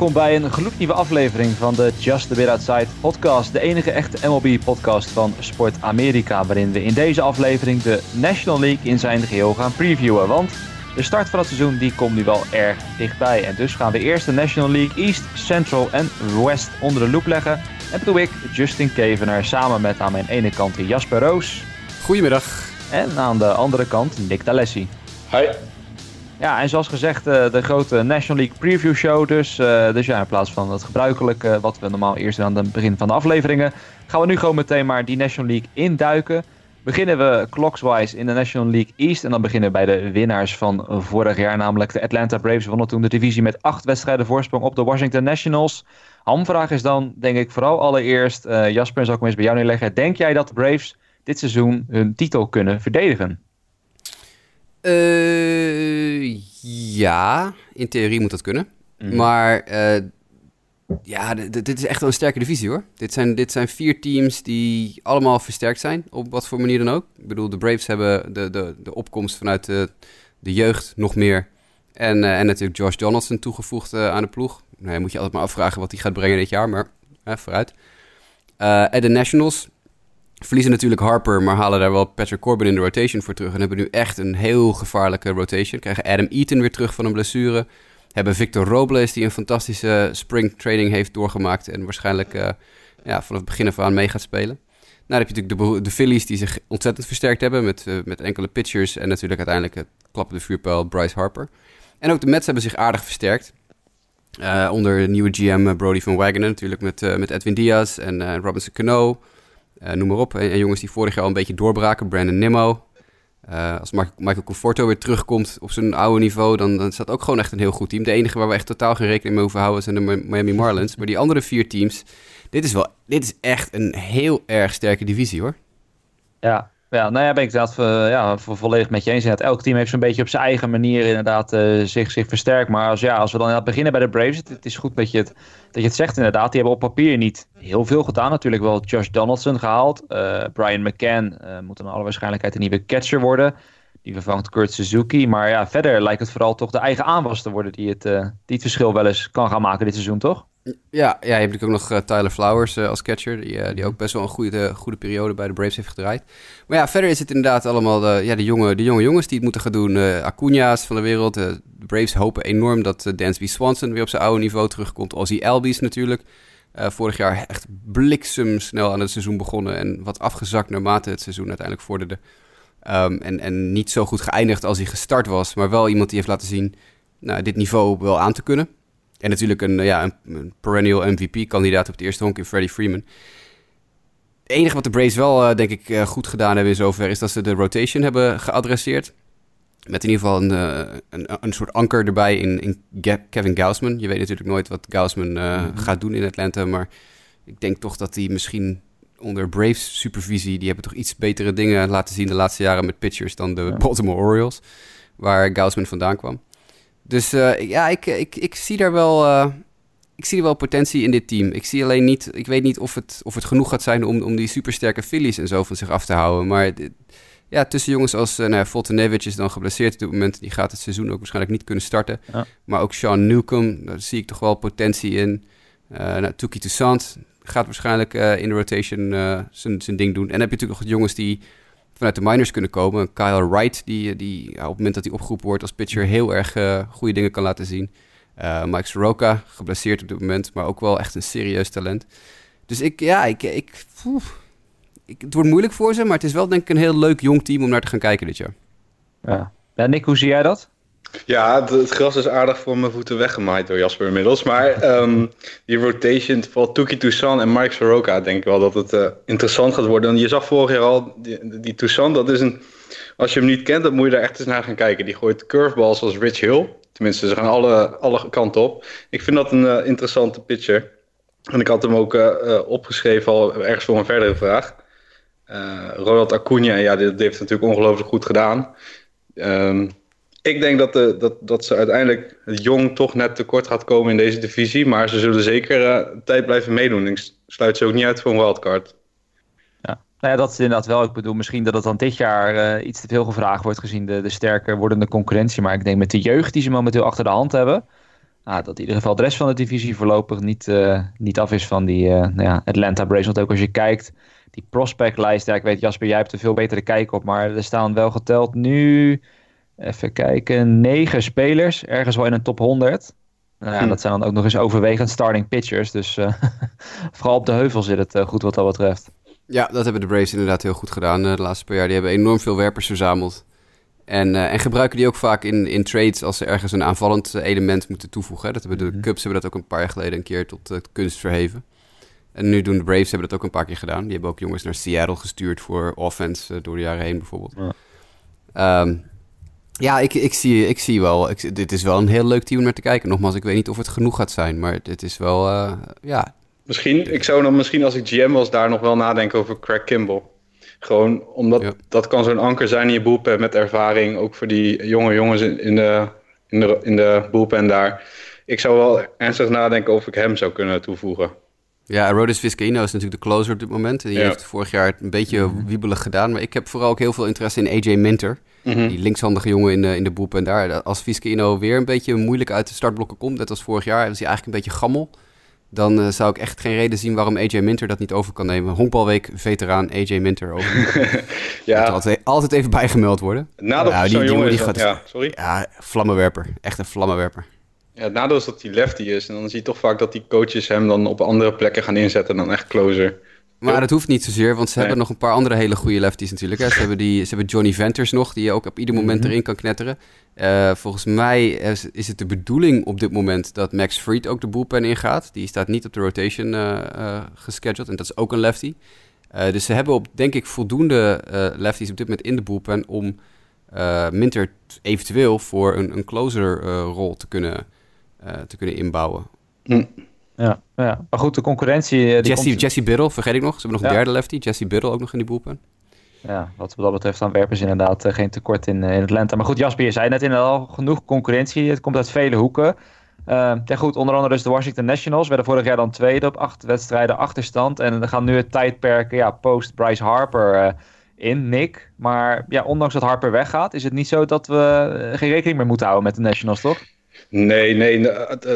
Welkom bij een gloednieuwe aflevering van de Just a Bit Outside podcast. De enige echte MLB-podcast van Sport Amerika, waarin we in deze aflevering de National League in zijn geheel gaan previewen. Want de start van het seizoen die komt nu wel erg dichtbij. En dus gaan we eerst de National League East, Central en West onder de loep leggen. En doe ik, Justin Kevenaar, samen met aan mijn ene kant Jasper Roos. Goedemiddag. En aan de andere kant Nick D'Alessi. Hi. Ja, en zoals gezegd, eh, de grote National League Preview Show. Dus, eh, dus ja, in plaats van het gebruikelijke, wat we normaal eerst doen aan het begin van de afleveringen, gaan we nu gewoon meteen maar die National League induiken. Beginnen we clockswise in de National League East. En dan beginnen we bij de winnaars van vorig jaar, namelijk de Atlanta Braves. Wonnen toen de divisie met acht wedstrijden voorsprong op de Washington Nationals. Hamvraag is dan, denk ik, vooral allereerst, uh, Jasper, zal ik hem eens bij jou neerleggen. Denk jij dat de Braves dit seizoen hun titel kunnen verdedigen? Uh, ja, in theorie moet dat kunnen. Mhm. Maar uh, ja, dit is echt wel een sterke divisie hoor. Dit zijn, dit zijn vier teams die allemaal versterkt zijn, op wat voor manier dan ook. Ik bedoel, de Braves hebben de, de, de opkomst vanuit de, de jeugd nog meer. En, uh, en natuurlijk Josh Donaldson toegevoegd aan de ploeg. Nou, moet je altijd maar afvragen wat hij gaat brengen dit jaar, maar vooruit. en de Nationals, Verliezen natuurlijk Harper, maar halen daar wel Patrick Corbin in de rotation voor terug. En hebben nu echt een heel gevaarlijke rotation. Krijgen Adam Eaton weer terug van een blessure. Hebben Victor Robles, die een fantastische spring training heeft doorgemaakt. En waarschijnlijk uh, ja, vanaf het begin af aan mee gaat spelen. Nou, dan heb je natuurlijk de, de Phillies die zich ontzettend versterkt hebben. Met, uh, met enkele pitchers. En natuurlijk uiteindelijk het klappende vuurpijl Bryce Harper. En ook de Mets hebben zich aardig versterkt. Uh, onder nieuwe GM Brody van Wagner natuurlijk. Met, met Edwin Diaz en Robinson Cano. Uh, noem maar op. En, jongens die vorig jaar al een beetje doorbraken. Brandon Nimmo. Uh, als Michael Conforto weer terugkomt op zijn oude niveau, dan, dan dat ook gewoon echt een heel goed team. De enige waar we echt totaal geen rekening mee hoeven houden zijn de Miami Marlins. Maar die andere vier teams, dit is, wel, dit is echt een heel erg sterke divisie hoor. Ja, ja, nou ja, ben ik inderdaad uh, ja, volledig met je eens. Inderdaad, elk team heeft zo'n beetje op zijn eigen manier inderdaad uh, zich, zich versterkt. Maar als, ja, als we dan beginnen bij de Braves, het, is goed dat je het, dat je het zegt inderdaad. Die hebben op papier niet heel veel gedaan. Natuurlijk wel Josh Donaldson gehaald. Uh, Brian McCann moet dan alle waarschijnlijkheid een nieuwe catcher worden. Die vervangt Kurt Suzuki. Maar ja, verder lijkt het vooral toch de eigen aanwas te worden die het, die het verschil wel eens kan gaan maken dit seizoen, toch? Ja, ja, je hebt natuurlijk ook nog uh, Tyler Flowers uh, als catcher, die, uh, die ook best wel een goede, goede periode bij de Braves heeft gedraaid. Maar ja, verder is het inderdaad allemaal de, ja, de, jonge, de jonge jongens die het moeten gaan doen. Acuña's van de wereld. de Braves hopen enorm dat Dansby Swanson weer op zijn oude niveau terugkomt. Ozzy Albies natuurlijk. vorig jaar echt bliksemsnel aan het seizoen begonnen en wat afgezakt naarmate het seizoen uiteindelijk vorderde. Um, en, en niet zo goed geëindigd als hij gestart was, maar wel iemand die heeft laten zien nou, dit niveau wel aan te kunnen. En natuurlijk een, ja, een, perennial MVP-kandidaat op het eerste honk in Freddie Freeman. Het enige wat de Braves wel, uh, denk ik, uh, goed gedaan hebben in zover... is dat ze de rotation hebben geadresseerd. Met in ieder geval een, uh, een, een, soort anker erbij in, in Kevin Gausman. Je weet natuurlijk nooit wat Gausman mm-hmm. gaat doen in Atlanta... maar ik denk toch dat hij misschien onder Braves supervisie... die hebben toch iets betere dingen laten zien de laatste jaren met pitchers... dan de Baltimore Orioles, waar Gausman vandaan kwam. Dus uh, ja, ik, ik, ik zie daar wel. Uh, ik zie er wel potentie in dit team. Ik zie alleen niet. Ik weet niet of het, of het genoeg gaat zijn om, om die supersterke Phillies en zo van zich af te houden. Maar ja, tussen jongens als uh, nou, Voltenevich is dan geblesseerd op dit moment. Die gaat het seizoen ook waarschijnlijk niet kunnen starten. Maar ook Sean Newcomb, daar zie ik toch wel potentie in. Uh, nou, Tuki Toussaint gaat waarschijnlijk in de rotation zijn ding doen. En dan heb je natuurlijk nog jongens die vanuit de minors kunnen komen. Kyle Wright, die, die op het moment dat hij opgeroepen wordt als pitcher heel erg uh, goede dingen kan laten zien. Mike Soroka, geblesseerd op dit moment, maar ook wel echt een serieus talent. Dus ik, ja, ik, ik, ik, het wordt moeilijk voor ze, maar het is wel denk ik een heel leuk jong team om naar te gaan kijken dit jaar. Ja. ja Nick, hoe zie jij dat? Ja, het, gras is aardig voor mijn voeten weggemaaid door Jasper inmiddels. Maar um, die rotation van Tuki Toussaint en Mike Soroka, denk ik wel dat het uh, interessant gaat worden. En je zag vorig jaar al, die, Toussaint, dat is een... Als je hem niet kent, dan moet je daar echt eens naar gaan kijken. Die gooit curveballs als Rich Hill. Tenminste, ze gaan alle, alle kanten op. Ik vind dat een uh, interessante pitcher. En ik had hem ook uh, opgeschreven al ergens voor een verdere vraag. Ronald Acuna, ja, dit heeft natuurlijk ongelooflijk goed gedaan. Um, ik denk dat, de, dat, dat ze uiteindelijk jong toch net tekort gaat komen in deze divisie. Maar ze zullen zeker uh, tijd blijven meedoen. Ik sluit ze ook niet uit voor een wildcard. Ja. Nou ja, dat is inderdaad wel. Ik bedoel, misschien dat het dan dit jaar uh, iets te veel gevraagd wordt gezien de, de sterker wordende concurrentie. Maar ik denk met de jeugd die ze momenteel achter de hand hebben. ah, dat in ieder geval de rest van de divisie voorlopig niet, niet af is van die nou ja, Atlanta Braves. Want ook als je kijkt, die prospectlijst, ik weet Jasper, jij hebt er veel betere kijk op, maar er staan wel geteld nu, even kijken, negen spelers, ergens wel in een top 100. Nou ja, hm. Dat zijn dan ook nog eens overwegend starting pitchers. Dus uh, vooral op de heuvel zit het goed wat dat betreft. Ja, dat hebben de Braves inderdaad heel goed gedaan de laatste paar jaar. Die hebben enorm veel werpers verzameld. En, en gebruiken die ook vaak in, in trades als ze ergens een aanvallend element moeten toevoegen. Dat hebben de mhm. Cubs hebben dat ook een paar jaar geleden een keer tot kunst verheven. En nu doen de Braves hebben dat ook een paar keer gedaan. Die hebben ook jongens naar Seattle gestuurd voor offense door de jaren heen bijvoorbeeld. Ja, um, ja ik, ik, zie, ik zie wel. Ik, dit is wel een heel leuk team om naar te kijken. Nogmaals, ik weet niet of het genoeg gaat zijn, maar het is wel, ja. Misschien, ik zou dan misschien als ik GM was daar nog wel nadenken over Craig Kimball. Gewoon omdat dat kan zo'n anker zijn in je bullpen met ervaring. Ook voor die jonge jongens in de, in de, in de bullpen daar. Ik zou wel ernstig nadenken of ik hem zou kunnen toevoegen. Ja, Arodys Vizcaino is natuurlijk de closer op dit moment. Die heeft vorig jaar een beetje mhm. wiebelig gedaan. Maar ik heb vooral ook heel veel interesse in AJ Minter. Mhm. Die linkshandige jongen in de, in de bullpen daar. Als Vizcaino weer een beetje moeilijk uit de startblokken komt, net als vorig jaar, was hij eigenlijk een beetje gammel dan uh, zou ik echt geen reden zien waarom AJ Minter dat niet over kan nemen. Honkbalweek veteraan AJ Minter over. ja. Moet altijd, altijd even bijgemeld worden. Nadeel nou, die, jongen die gaat, ja, sorry. Ja, vlammenwerper. Echt een vlammenwerper. Ja, het nadeel is dat hij lefty is. En dan zie je toch vaak dat die coaches hem dan op andere plekken gaan inzetten dan echt closer. Maar dat hoeft niet zozeer, want ze hebben nog een paar andere hele goede lefties natuurlijk. Hè. Ze, hebben die, ze hebben Johnny Venters nog, die je ook op ieder moment mhm. erin kan knetteren. Uh, volgens mij is, is, het de bedoeling op dit moment dat Max Fried ook de bullpen ingaat. Die staat niet op de rotation uh, uh, gescheduled en dat is ook een lefty. dus ze hebben op, denk ik, voldoende lefties op dit moment in de bullpen om Minter eventueel voor een, een closer rol te kunnen, te kunnen inbouwen. Mm. Ja, ja, maar goed, de concurrentie... Die Jesse, komt... Jesse Biddle, vergeet ik nog. Ze hebben nog een derde lefty. Jesse Biddle ook nog in die bullpen. Ja, wat dat betreft dan werpen inderdaad eh, geen tekort in, eh, in Atlanta. Maar goed, Jasper, je zei net inderdaad al genoeg concurrentie. Het komt uit vele hoeken. Uh, ja, goed, onder andere dus de Washington Nationals werden vorig jaar dan tweede op acht wedstrijden achterstand. En dan gaan nu het tijdperk ja, post Bryce Harper in, Nick. Maar ja, ondanks dat Harper weggaat, is het niet zo dat we geen rekening meer moeten houden met de Nationals, toch? Nee, nee,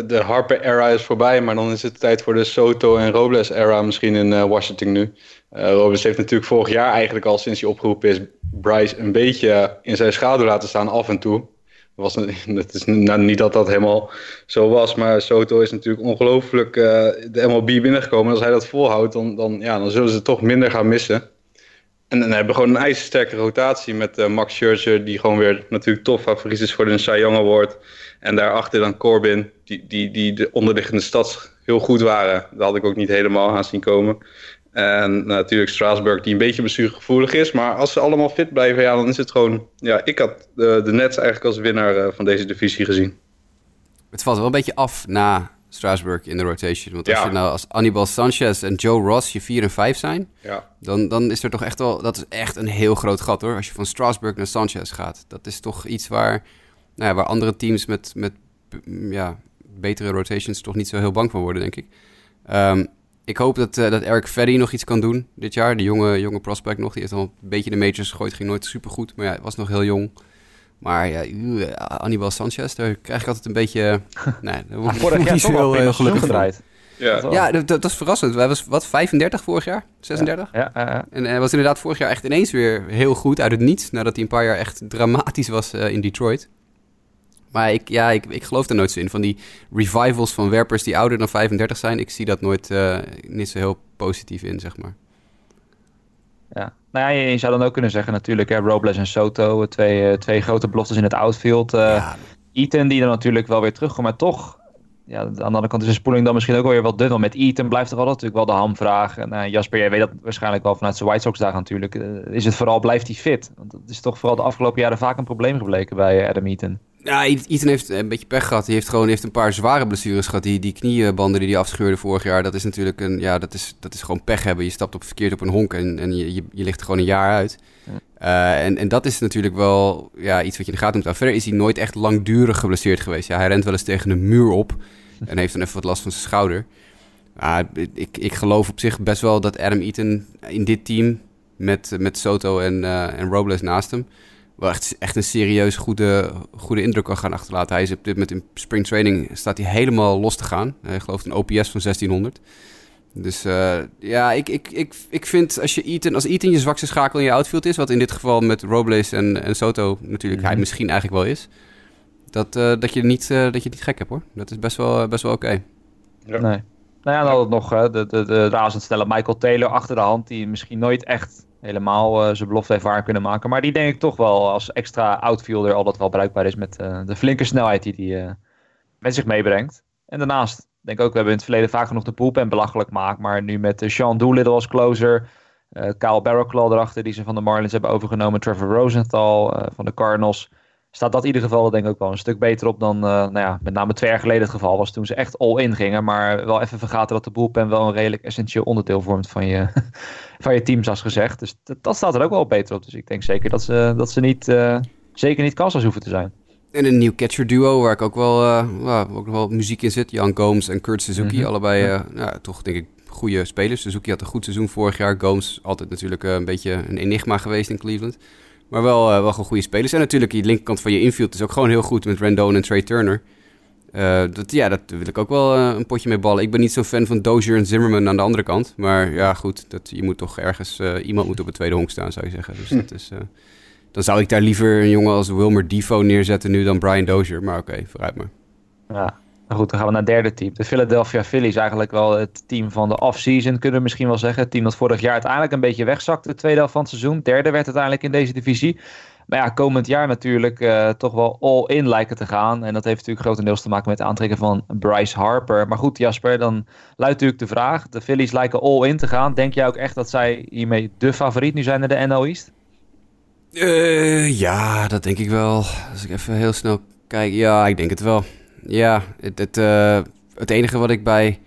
de, Harper-era is voorbij, maar dan is het tijd voor de Soto en Robles-era misschien in uh, Washington nu. Uh, Robles heeft natuurlijk vorig jaar eigenlijk al sinds hij opgeroepen is, Bryce een beetje in zijn schaduw laten staan af en toe. Was, het is nou, niet dat dat helemaal zo was, maar Soto is natuurlijk ongelooflijk uh, de MLB binnengekomen. En als hij dat volhoudt, dan, dan, ja, dan zullen ze toch minder gaan missen. En dan hebben gewoon een ijzersterke rotatie met uh, Max Scherzer, die gewoon weer natuurlijk top favoriet is voor de Cy Young Award. En daarachter dan Corbin, die, die, die de onderliggende stad heel goed waren. Dat had ik ook niet helemaal aan zien komen. En natuurlijk Strasburg, die een beetje bestuurgevoelig is. Maar als ze allemaal fit blijven, ja, dan is het gewoon... Ja, ik had de, de Nets eigenlijk als winnaar uh, van deze divisie gezien. Het valt wel een beetje af na Strasburg in de rotation. Want als je nou als Anibal Sanchez en Joe Ross je 4 en 5 zijn... Ja. Dan, dan is er toch echt wel... Dat is echt een heel groot gat hoor. Als je van Strasburg naar Sanchez gaat. Dat is toch iets waar nou ja, waar andere teams met, met ja, betere rotations toch niet zo heel bang van worden, denk ik. Um, ik hoop dat, uh, dat Eric Ferry nog iets kan doen dit jaar. De jonge, jonge prospect nog. Die heeft al een beetje de majors gegooid. Ging nooit super goed, maar ja, was nog heel jong. Maar ja, uh, Anibal Sanchez, daar krijg ik altijd een beetje... nee, daar word ik niet zo heel uh, gelukkig gedraaid. Ja, ja dat, dat, is verrassend. Wij was wat 35 vorig jaar, 36. Ja, ja, En hij was inderdaad vorig jaar echt ineens weer heel goed uit het niets. Nadat hij een paar jaar echt dramatisch was in Detroit. Maar ik, ja, ik, ik geloof er nooit zo in. Van die revivals van werpers die ouder dan 35 zijn, ik zie dat nooit uh, niet zo heel positief in, zeg maar. Ja, nou ja, je, zou dan ook kunnen zeggen natuurlijk, hè, Robles en Soto, twee, uh, twee grote beloftes in het outfield. Uh, ja. Eaton die dan natuurlijk wel weer terugkomt, maar toch, ja, aan de andere kant is de spoeling dan misschien ook wel weer wat dun. Want met Eaton blijft er wel natuurlijk wel de hamvraag. En Jasper, jij weet dat waarschijnlijk wel vanuit zijn White Sox dagen natuurlijk. is het vooral, blijft hij fit? Want dat is toch vooral de afgelopen jaren vaak een probleem gebleken bij Adam Eaton. Ja, Ethan heeft een beetje pech gehad. Hij heeft gewoon heeft een paar zware blessures gehad. Die, die kniebanden die hij afscheurde vorig jaar, dat is natuurlijk een, ja, dat is, dat is gewoon pech hebben. Je stapt op verkeerd op een honk en, en je, je, je ligt er gewoon een jaar uit. Uh, en, en dat is natuurlijk wel ja, iets wat je in de gaten moet houden. Verder is hij nooit echt langdurig geblesseerd geweest. Ja, hij rent wel eens tegen een muur op en heeft dan even wat last van zijn schouder. Uh, ik, ik geloof op zich best wel dat Adam Eaton in dit team met, met Soto en, uh, en Robles naast hem wel echt, echt een serieus goede, goede indruk kan gaan achterlaten. Hij is op dit moment in spring training staat hij helemaal los te gaan. Hij gelooft een OPS van 1600. Dus uh, ja, ik, ik, ik, ik vind als je Eaton, als Eaton je zwakste schakel in je outfield is, wat in dit geval met Robles en, en Soto natuurlijk hij mhm. misschien eigenlijk wel is, dat, uh, dat, je niet, uh, dat je niet gek hebt hoor. Dat is best wel, best wel oké. Okay. Ja. Nee. Nou ja, dan had nog de, de, de razendsnelle Michael Taylor achter de hand, die misschien nooit echt helemaal uh, zijn belofte heeft waar kunnen maken. Maar die denk ik toch wel als extra outfielder altijd wel bruikbaar is met uh, de flinke snelheid die hij uh, met zich meebrengt. En daarnaast denk ik ook, we hebben in het verleden vaak genoeg de poolpen belachelijk gemaakt. Maar nu met Sean Doolittle als closer, Kyle Barrowclaw erachter die ze van de Marlins hebben overgenomen. Trevor Rosenthal van de Cardinals staat dat in ieder geval denk ik ook wel een stuk beter op dan uh, nou ja, met name twee jaar geleden het geval was toen ze echt all-in gingen. Maar wel even vergaten dat de bullpen wel een redelijk essentieel onderdeel vormt van je, van je team, zoals gezegd. Dus dat, staat er ook wel beter op. Dus ik denk zeker dat ze, dat ze niet, uh, zeker niet kansloos hoeven te zijn. En een nieuw catcher duo waar ik ook wel, uh, ook wel muziek in zit. Jan Gomes en Kurt Suzuki. Mhm. Allebei ja. nou, toch denk ik goede spelers. Suzuki had een goed seizoen vorig jaar. Gomes altijd natuurlijk een beetje een enigma geweest in Cleveland. Maar wel, uh, wel gewoon goede spelers. En natuurlijk, die linkerkant van je infield is ook gewoon heel goed met Rendon en Trey Turner. Uh, dat, ja, dat wil ik ook wel uh, een potje mee ballen. Ik ben niet zo'n fan van Dozier en Zimmerman aan de andere kant. Maar ja, goed, dat, je moet toch ergens... iemand moet op het tweede honk staan, zou je zeggen. Dus hm. dat is, dan zou ik daar liever een jongen als Wilmer Defoe neerzetten nu dan Brian Dozier. Maar oké, okay, vooruit maar. Ja, nou goed, dan gaan we naar het derde team. De Philadelphia Phillies, eigenlijk wel het team van de off-season, kunnen we misschien wel zeggen. Het team dat vorig jaar uiteindelijk een beetje wegzakte, de tweede helft van het seizoen. Derde werd uiteindelijk in deze divisie. Maar ja, komend jaar natuurlijk uh, toch wel all-in lijken te gaan. En dat heeft natuurlijk grotendeels te maken met het aantrekken van Bryce Harper. Maar goed, Jasper, dan luidt natuurlijk de vraag. De Phillies lijken all-in te gaan. Denk jij ook echt dat zij hiermee de favoriet nu zijn naar de NL East? Uh, ja, dat denk ik wel. Als ik even heel snel kijk. Ja, ik denk het wel ja, het, het, uh, het enige wat ik bij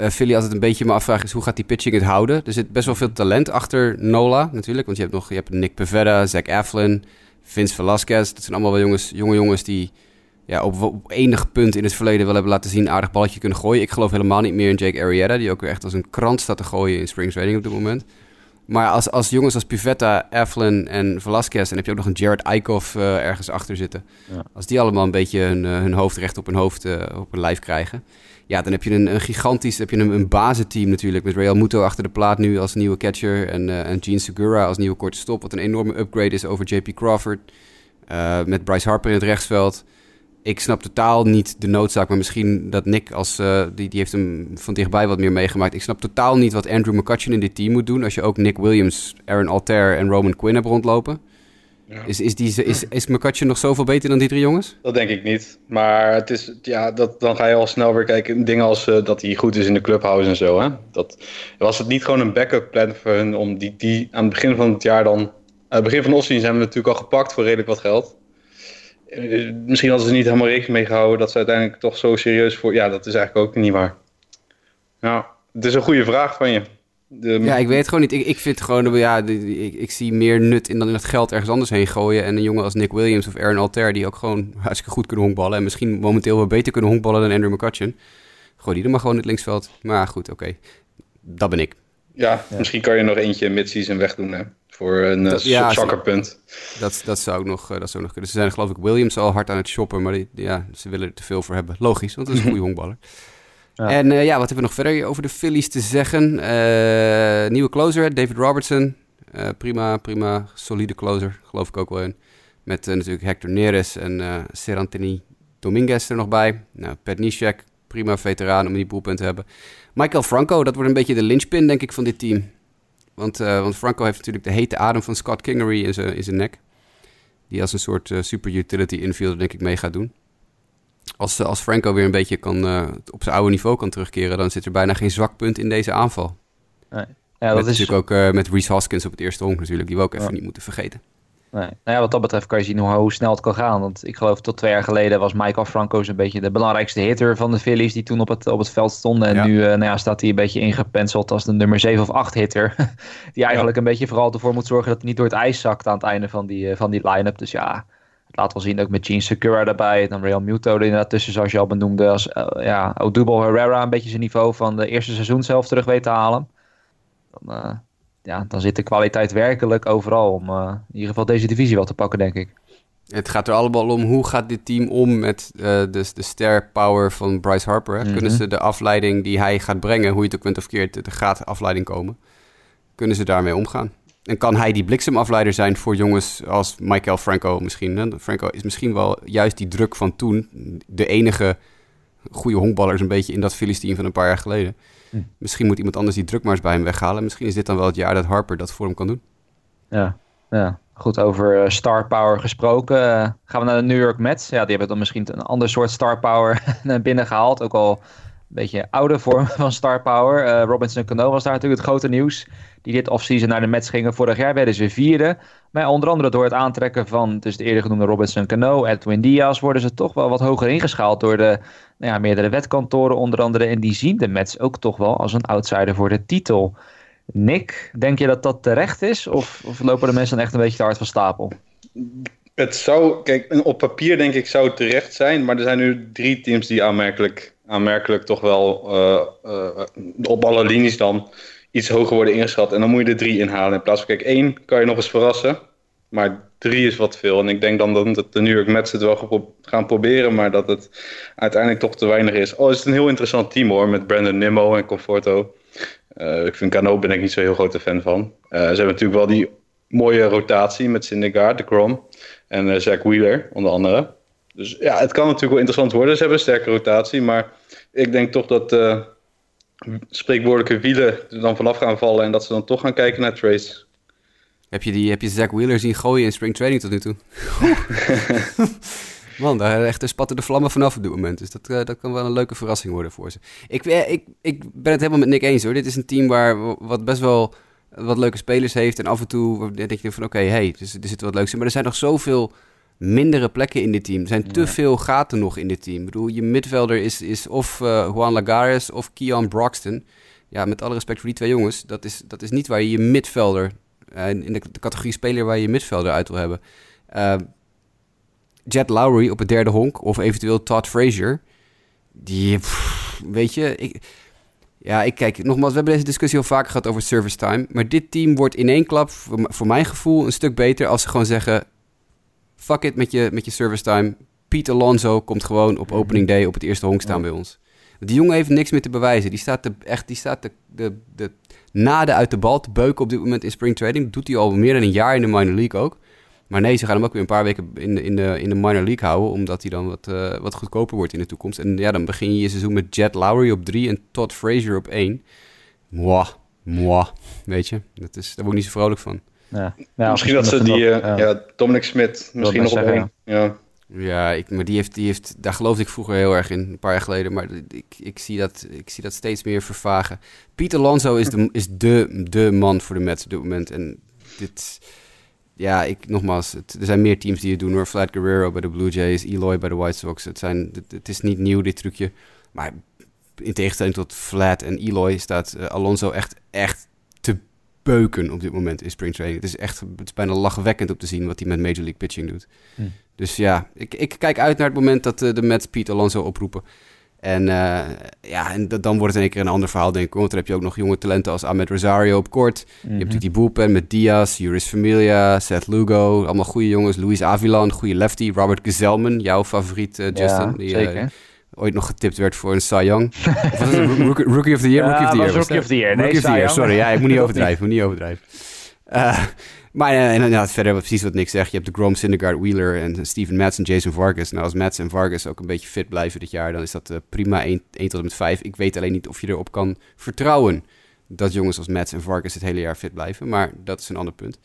uh, Philly altijd een beetje me afvraag is hoe gaat die pitching het houden? Er zit best wel veel talent achter Nola natuurlijk. Want je hebt nog je hebt Nick Pavetta, Zach Eflin, Vince Velasquez. Dat zijn allemaal wel jongens, jonge jongens die ja, op, enig punt in het verleden wel hebben laten zien aardig balletje kunnen gooien. Ik geloof helemaal niet meer in Jake Arrieta, die ook echt als een krant staat te gooien in spring training op dit moment. Maar als, als jongens als Pivetta, Eflin en Velasquez... en heb je ook nog een Jared Eichhoff uh, ergens achter zitten... Ja. als die allemaal een beetje hun, uh, hun hoofd recht op hun hoofd uh, op hun lijf krijgen... ja, dan heb je een, een gigantisch... heb je een, een bazenteam natuurlijk... met Real Muto achter de plaat nu als nieuwe catcher... en, en Gene Segura als nieuwe korte stop... wat een enorme upgrade is over JP Crawford... met Bryce Harper in het rechtsveld ik snap totaal niet de noodzaak, maar misschien dat Nick als uh, die, die heeft hem van dichtbij wat meer meegemaakt. Ik snap totaal niet wat Andrew McCutcheon in dit team moet doen als je ook Nick Williams, Aaron Altair en Roman Quinn hebt rondlopen. Ja. Is, is, die, is, is McCutcheon nog zoveel beter dan die drie jongens? Dat denk ik niet. Maar het is, ja, dat, dan ga je al snel weer kijken. Dingen als uh, dat hij goed is in de clubhouse en zo. Hè? Dat, was het niet gewoon een backup plan voor hun om die, die aan het begin van het jaar dan... Aan het begin van de zijn we natuurlijk al gepakt voor redelijk wat geld. Eh, misschien hadden ze niet helemaal rekening mee gehouden dat ze uiteindelijk toch zo serieus voor. Ja, dat is eigenlijk ook niet waar. Nou, het is een goede vraag van je. De... Ja, ik weet het gewoon niet. Ik, ik vind gewoon, ja, ik, ik zie meer nut in dan in het geld ergens anders heen gooien. En een jongen als Nick Williams of Aaron Alter, die ook gewoon hartstikke goed kunnen honkballen. En misschien momenteel wel beter kunnen honkballen dan Andrew McCutcheon. Gooi die er maar gewoon in het linksveld. Maar goed, oké. Dat ben ik. Ja, ja, misschien kan je nog eentje mid-season wegdoen. Hè? Voor een dat, uh, ja, zakkerpunt. Dat, dat, zou ook nog, uh, dat zou nog kunnen. Ze zijn geloof ik Williams al hard aan het shoppen, maar die, ja, ze willen er te veel voor hebben. Logisch, want dat is een goede honkballer. Ja. En uh, ja, wat hebben we nog verder over de Phillies te zeggen? nieuwe closer, David Robertson. prima, prima, solide closer, geloof ik ook wel in. Met natuurlijk Hector Neres en Serantini Dominguez er nog bij. Nou, Pat Nishek, prima veteraan om die boelpunt te hebben. Michael Franco, dat wordt een beetje de linchpin, denk ik, van dit team. Want, uh, want Franco heeft natuurlijk de hete adem van Scott Kingery in zijn, in zijn nek. Die als een soort uh, super utility infielder denk ik mee gaat doen. Als, uh, als Franco weer een beetje kan, op zijn oude niveau kan terugkeren... dan zit er bijna geen zwak punt in deze aanval. Nee. Ja, dat met, is natuurlijk ook met Reese Hoskins op het eerste honk natuurlijk... die we ook even niet moeten vergeten. Nee. Nou ja, wat dat betreft kan je zien hoe, hoe, snel het kan gaan. Want ik geloof tot twee jaar geleden was Michael Franco een beetje de belangrijkste hitter van de Phillies die toen op het, op het veld stonden. En nu uh, nou ja, staat hij een beetje ingepenseld als de nummer 7 of 8 hitter. die eigenlijk een beetje vooral ervoor moet zorgen dat hij niet door het ijs zakt aan het einde van die, uh, van die line-up. Dus ja, het laat wel zien ook met Gene Secura erbij. Dan Real Muto er inderdaad tussen, zoals je al benoemde. Als uh, ja, Odubel Herrera een beetje zijn niveau van de eerste seizoen zelf terug weet te halen. Dan ja, dan zit de kwaliteit werkelijk overal om in ieder geval deze divisie wel te pakken, denk ik. Het gaat er allemaal om hoe gaat dit team om met de, de ster power van Bryce Harper. Hè? Kunnen mhm. ze de afleiding die hij gaat brengen, hoe je het ook bent of keert, er gaat afleiding komen. Kunnen ze daarmee omgaan? En kan hij die bliksemafleider zijn voor jongens als Michael Franco misschien? Hè? Franco is misschien wel juist die druk van toen de enige goede honkballer een beetje in dat Phillies team van een paar jaar geleden. Misschien moet iemand anders die druk maar eens bij hem weghalen. Misschien is dit dan wel het jaar dat Harper dat voor hem kan doen. Ja, ja. goed over uh, star power gesproken. Uh, gaan we naar de New York Mets. Ja, die hebben dan misschien een ander soort star power binnen gehaald. Ook al een beetje oude vorm van star power. Uh, Robinson Cano was daar natuurlijk het grote nieuws die dit offseason naar de Mets gingen. Vorig jaar werden ze vierde. Maar onder andere door het aantrekken van dus de eerder genoemde Robinson Cano, Edwin Diaz, worden ze toch wel wat hoger ingeschaald door de nou ja, meerdere wetkantoren onder andere. En die zien de Mets ook toch wel als een outsider voor de titel. Nick, denk je dat dat terecht is? Of, lopen de mensen dan echt een beetje te hard van stapel? Het zou, kijk, op papier denk ik zou terecht zijn. Maar er zijn nu drie teams die aanmerkelijk, aanmerkelijk toch wel uh, uh, op alle linies dan iets hoger worden ingeschat. En dan moet je er drie inhalen. In plaats van, kijk, één kan je nog eens verrassen. Maar drie is wat veel. En ik denk dan dat de New York Mets het wel gaan proberen. Maar dat het uiteindelijk toch te weinig is. Oh, het is een heel interessant team hoor. Met Brandon Nimmo en Conforto. Uh, ik vind Cano ben ik niet zo heel grote fan van. Uh, ze hebben natuurlijk wel die mooie rotatie met Syndergaard, de Crom. En uh, Zach Wheeler, onder andere. Dus ja, het kan natuurlijk wel interessant worden. Ze hebben een sterke rotatie. Maar ik denk toch dat spreekwoordelijke wielen er dan vanaf gaan vallen en dat ze dan toch gaan kijken naar Trace. Heb je, die, heb je Zack Wheeler zien gooien in spring training tot nu toe? Man, daar echt spatten de vlammen vanaf op dit moment. Dus dat, uh, dat kan wel een leuke verrassing worden voor ze. Ik, eh, ik, ik ben het helemaal met Nick eens hoor. Dit is een team waar wat best wel wat leuke spelers heeft. En af en toe denk je van oké, okay, hey, dus, er zit wat leuks in. Maar er zijn nog zoveel mindere plekken in dit team. Er zijn te veel gaten nog in dit team. Ik bedoel, je midvelder is, is of uh, Juan Lagares of Keon Broxton. Ja, met alle respect voor die twee jongens, dat is, dat is niet waar je je midvelder, in de, categorie speler waar je je midvelder uit wil hebben. Uh, Jet Lowry op het derde honk, of eventueel Todd Frazier. Die, weet je, ik, ja, ik kijk, nogmaals, we hebben deze discussie al vaker gehad over service time. Maar dit team wordt in één klap, voor, voor mijn gevoel, een stuk beter als ze gewoon zeggen: fuck it met je, met je service time. Piet Alonso komt gewoon op opening day op het eerste honk staan bij ons. Die jongen heeft niks meer te bewijzen. Die staat, de, echt, die staat de, de, de naden uit de bal te beuken op dit moment in spring trading. Dat doet hij al meer dan een jaar in de minor league ook. Maar nee, ze gaan hem ook weer een paar weken in de, in de, in de minor league houden. Omdat hij dan wat, uh, wat goedkoper wordt in de toekomst. En ja, dan begin je je seizoen met Jet Lowry op 3 en Todd Frazier op 1. Mwah, mwah. Weet je, dat is, daar word ik niet zo vrolijk van. Ja. Ja, misschien dat ze die, uh, ja. Dominic Smit, misschien nog op Ja. Ja, ik, maar die heeft, die heeft, daar geloofde ik vroeger heel erg in, een paar jaar geleden. Maar ik, ik, zie, dat, ik zie dat steeds meer vervagen. Pieter Alonso is, de, is de, de man voor de Mets op dit moment. En dit, ja, ik, nogmaals, er zijn meer teams die het doen hoor. Vlad Guerrero bij de Blue Jays, Eloy bij de White Sox. Het, zijn, het, is niet nieuw, dit trucje. Maar in tegenstelling tot Vlad en Eloy staat uh, Alonso echt, echt beuken op dit moment in spring training. Het is echt het is bijna lachwekkend om te zien wat hij met Major League Pitching doet. Hm. Dus ja, ik, ik kijk uit naar het moment dat uh, de Mets Pete Alonso oproepen. En uh, ja, en dan wordt het in één keer een ander verhaal, denk ik. Want dan heb je ook nog jonge talenten als Ahmed Rosario op kort. Je hebt natuurlijk die bullpen met Diaz, Juris Familia, Seth Lugo. Allemaal goede jongens. Luis Avilan, goede lefty. Robert Gezelman, jouw favoriet, uh, Justin. Ja, die, zeker ooit nog getipt werd voor een Cy Young. of was het rookie, rookie, of the Year? Rookie of the Year. Rookie of the Year. Nee, rookie of the Year, sorry. Ja, ik moet niet overdrijven. moet niet overdrijven. Maar uh, en, ja, verder precies wat Nick zegt. Je hebt de Grom, Syndergaard, Wheeler en Steven Matz en Jason Vargas. Nou, als Matz en Vargas ook een beetje fit blijven dit jaar, dan is dat uh, prima 1, 1 tot en met 5. Ik weet alleen niet of je erop kan vertrouwen dat jongens als Matz en Vargas het hele jaar fit blijven. Maar dat is een ander punt.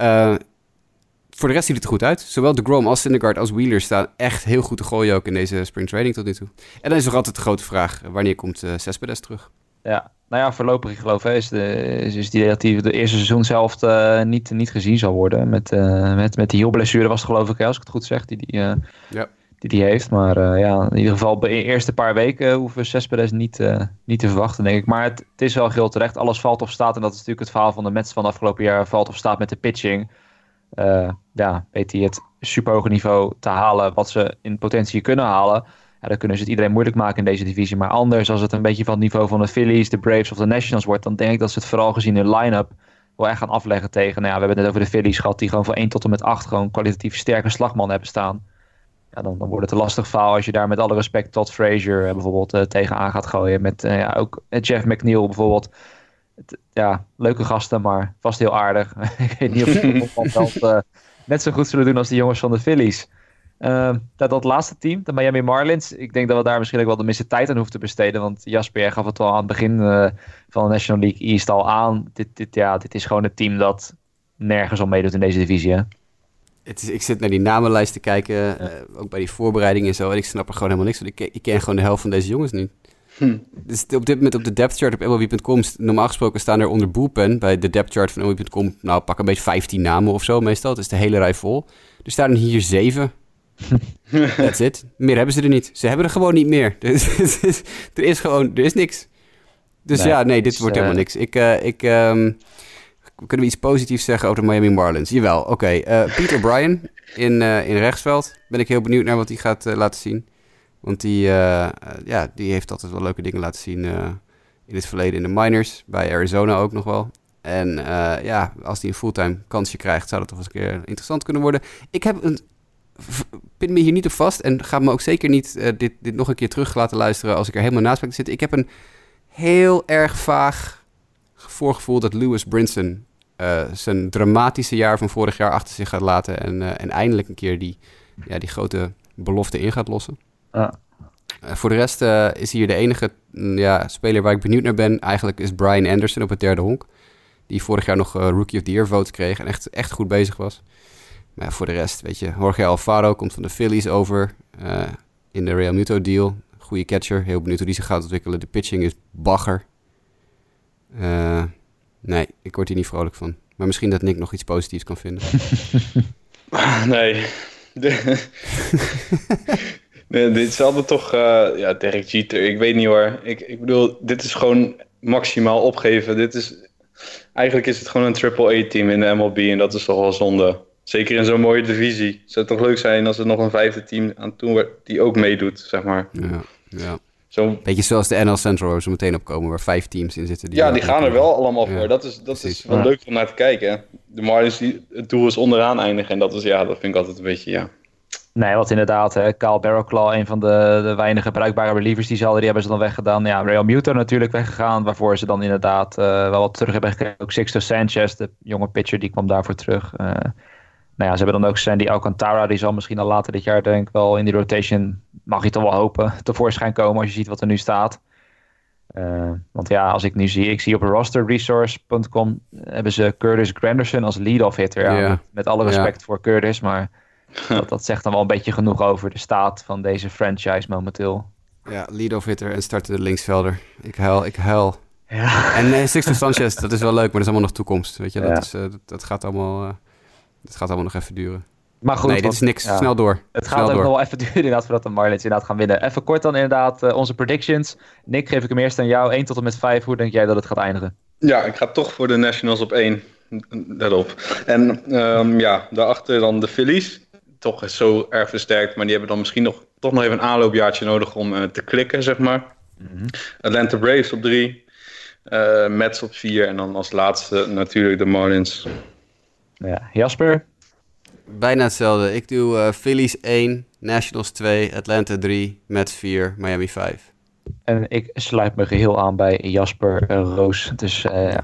Uh, voor de rest ziet het er goed uit. Zowel de Grom als Syndergaard als Wheeler staan echt heel goed te gooien ook in deze spring training tot nu toe. En dan is nog altijd de grote vraag, wanneer komt uh, Cespedes terug? Ja, nou ja, voorlopig ik geloof is, de, is, is die dat hij de eerste seizoen zelf uh, niet, niet gezien zal worden. Met, uh, met, met die hielblessure was het geloof ik, als ik het goed zeg, die die, uh, ja. die, die heeft. Maar ja, in ieder geval de eerste paar weken hoeven we Cespedes niet, niet te verwachten, denk ik. Maar het, het is wel heel terecht. Alles valt of staat, en dat is natuurlijk het verhaal van de Mets van de afgelopen jaar, valt of staat met de pitching ja, weet hij het superhoge niveau te halen wat ze in potentie kunnen halen. Ja, dan kunnen ze het iedereen moeilijk maken in deze divisie. Maar anders, als het een beetje van het niveau van de Phillies, de Braves of de Nationals wordt, dan denk ik dat ze het vooral gezien hun line-up wel echt gaan afleggen tegen. Nou ja, we hebben het net over de Phillies gehad, die gewoon van 1 tot en met 8 gewoon kwalitatief sterke slagman hebben staan. Ja, dan, dan wordt het een lastig verhaal als je daar met alle respect tot Frazier bijvoorbeeld uh, tegenaan gaat gooien. Met ja, ook Jeff McNeil bijvoorbeeld. Het, ja, leuke gasten, maar vast heel aardig. ik weet niet of ze op veld net zo goed zullen doen als de jongens van de Phillies. Uh, dat, dat laatste team, de Miami Marlins, ik denk dat we daar misschien ook wel de meeste tijd aan hoeven te besteden. Want Jasper, gaf het al aan het begin uh, van de National League East al aan. Dit, dit, ja, dit is gewoon een team dat nergens al meedoet in deze divisie. Hè? Het is, ik zit naar die namenlijst te kijken, ja. uh, ook bij die voorbereidingen en zo. En ik snap er gewoon helemaal niks van. Ik, ik ken gewoon de helft van deze jongens nu. Hm. Dus op dit moment op de depth chart op MLB.com, normaal gesproken staan er onder bullpen bij de depth chart van MLB.com, nou pak een beetje 15 namen of zo meestal. Het is de hele rij vol. Er staan er hier zeven. That's it. Meer hebben ze er niet. Ze hebben er gewoon niet meer. er is gewoon, er is niks. Dus nee, ja, nee, dit dus, wordt helemaal uh, niks. Ik, uh, ik, um, kunnen we iets positiefs zeggen over de Miami Marlins? Jawel, oké. Okay. Uh, Peter Bryan in, in rechtsveld. Ben ik heel benieuwd naar wat hij gaat laten zien. Want die, ja, die heeft altijd wel leuke dingen laten zien in het verleden in de minors. Bij Arizona ook nog wel. En ja, als hij een fulltime kansje krijgt, zou dat toch eens een keer interessant kunnen worden. Ik heb een pin me hier niet op vast en ga me ook zeker niet uh, dit, dit nog een keer terug laten luisteren als ik er helemaal naast ben te zitten. Ik heb een heel erg vaag voorgevoel dat Lewis Brinson uh, zijn dramatische jaar van vorig jaar achter zich gaat laten en, uh, en eindelijk een keer die, ja, die grote belofte in gaat lossen. Ah. voor de rest is hier de enige mm, ja, speler waar ik benieuwd naar ben. Eigenlijk is Brian Anderson op het derde honk. Die vorig jaar nog Rookie of the Year votes kreeg en echt, echt goed bezig was. Maar voor de rest, weet je, Jorge Alfaro komt van de Phillies over uh, in de Real Muto deal. Goede catcher, heel benieuwd hoe die zich gaat ontwikkelen. De pitching is bagger. Uh, nee, ik word hier niet vrolijk van. Maar misschien dat Nick nog iets positiefs kan vinden. nee. nee, dit is altijd toch, uh, ja, Derek Jeter. Ik weet niet hoor. Ik, ik bedoel, dit is gewoon maximaal opgeven. Dit is, eigenlijk is het gewoon een triple-A-team in de MLB en dat is toch wel zonde. Zeker in zo'n mooie divisie. Het zou toch leuk zijn als er nog een vijfde team aan toe wordt die ook meedoet, zeg maar. Ja, ja. Zo... Beetje zoals de NL Central waar ze meteen opkomen, waar vijf teams in zitten. Die ja, die gaan er wel allemaal voor. Dat is, dat is wel leuk om naar te kijken. De Marlins, die, het doel is onderaan eindigen. En dat is, ja, dat vind ik altijd een beetje, ja... Nee, wat inderdaad, hè, Kyle Barrowclaw, een van de, de weinige bruikbare relievers die ze hadden, die hebben ze dan weggedaan. Ja, Real Muto natuurlijk weggegaan, waarvoor ze dan inderdaad uh, wel wat terug hebben gekregen. Ook Sixto Sanchez, de jonge pitcher, die kwam daarvoor terug. Uh, nou ja, ze hebben dan ook Sandy Alcantara. Die zal misschien al later dit jaar denk ik wel in die rotation, mag je toch wel hopen, tevoorschijn komen als je ziet wat er nu staat. Uh, want ja, als ik nu zie, ik zie op rosterresource.com hebben ze Curtis Granderson als lead-off hitter. Ja, yeah. met, met, alle respect yeah. voor Curtis, maar dat, dat, zegt dan wel een beetje genoeg over de staat van deze franchise momenteel. Ja, lead-off hitter en starten de linksvelder. Ik huil, ik huil. Ja. En nee, Sixto Sanchez, dat is wel leuk, maar dat is allemaal nog toekomst. Weet je, dat, ja. is, uh, dat, dat, gaat allemaal... Uh, het gaat allemaal nog even duren. Maar goed, nee, dit is niks. Ja, Snel door. Het gaat ook nog wel even duren inderdaad voordat de Marlins inderdaad gaan winnen. Even kort dan inderdaad uh, onze predictions. Nick, geef ik hem eerst aan jou. 1 tot en met 5. Hoe denk jij dat het gaat eindigen? Ja, ik ga toch voor de Nationals op 1. Daarop. En um, ja, daarachter dan de Phillies. Toch is zo erg versterkt. Maar die hebben dan misschien nog, toch nog even een aanloopjaartje nodig om uh, te klikken, zeg maar. Mm -hmm. Atlanta Braves op 3. Uh, Mets op 4. En dan als laatste natuurlijk de Marlins. Ja, Jasper? Bijna hetzelfde. Ik doe uh, Phillies 1, Nationals 2, Atlanta 3, Mets 4, Miami 5. En ik sluit me geheel aan bij Jasper uh, Roos. Dus uh, ja,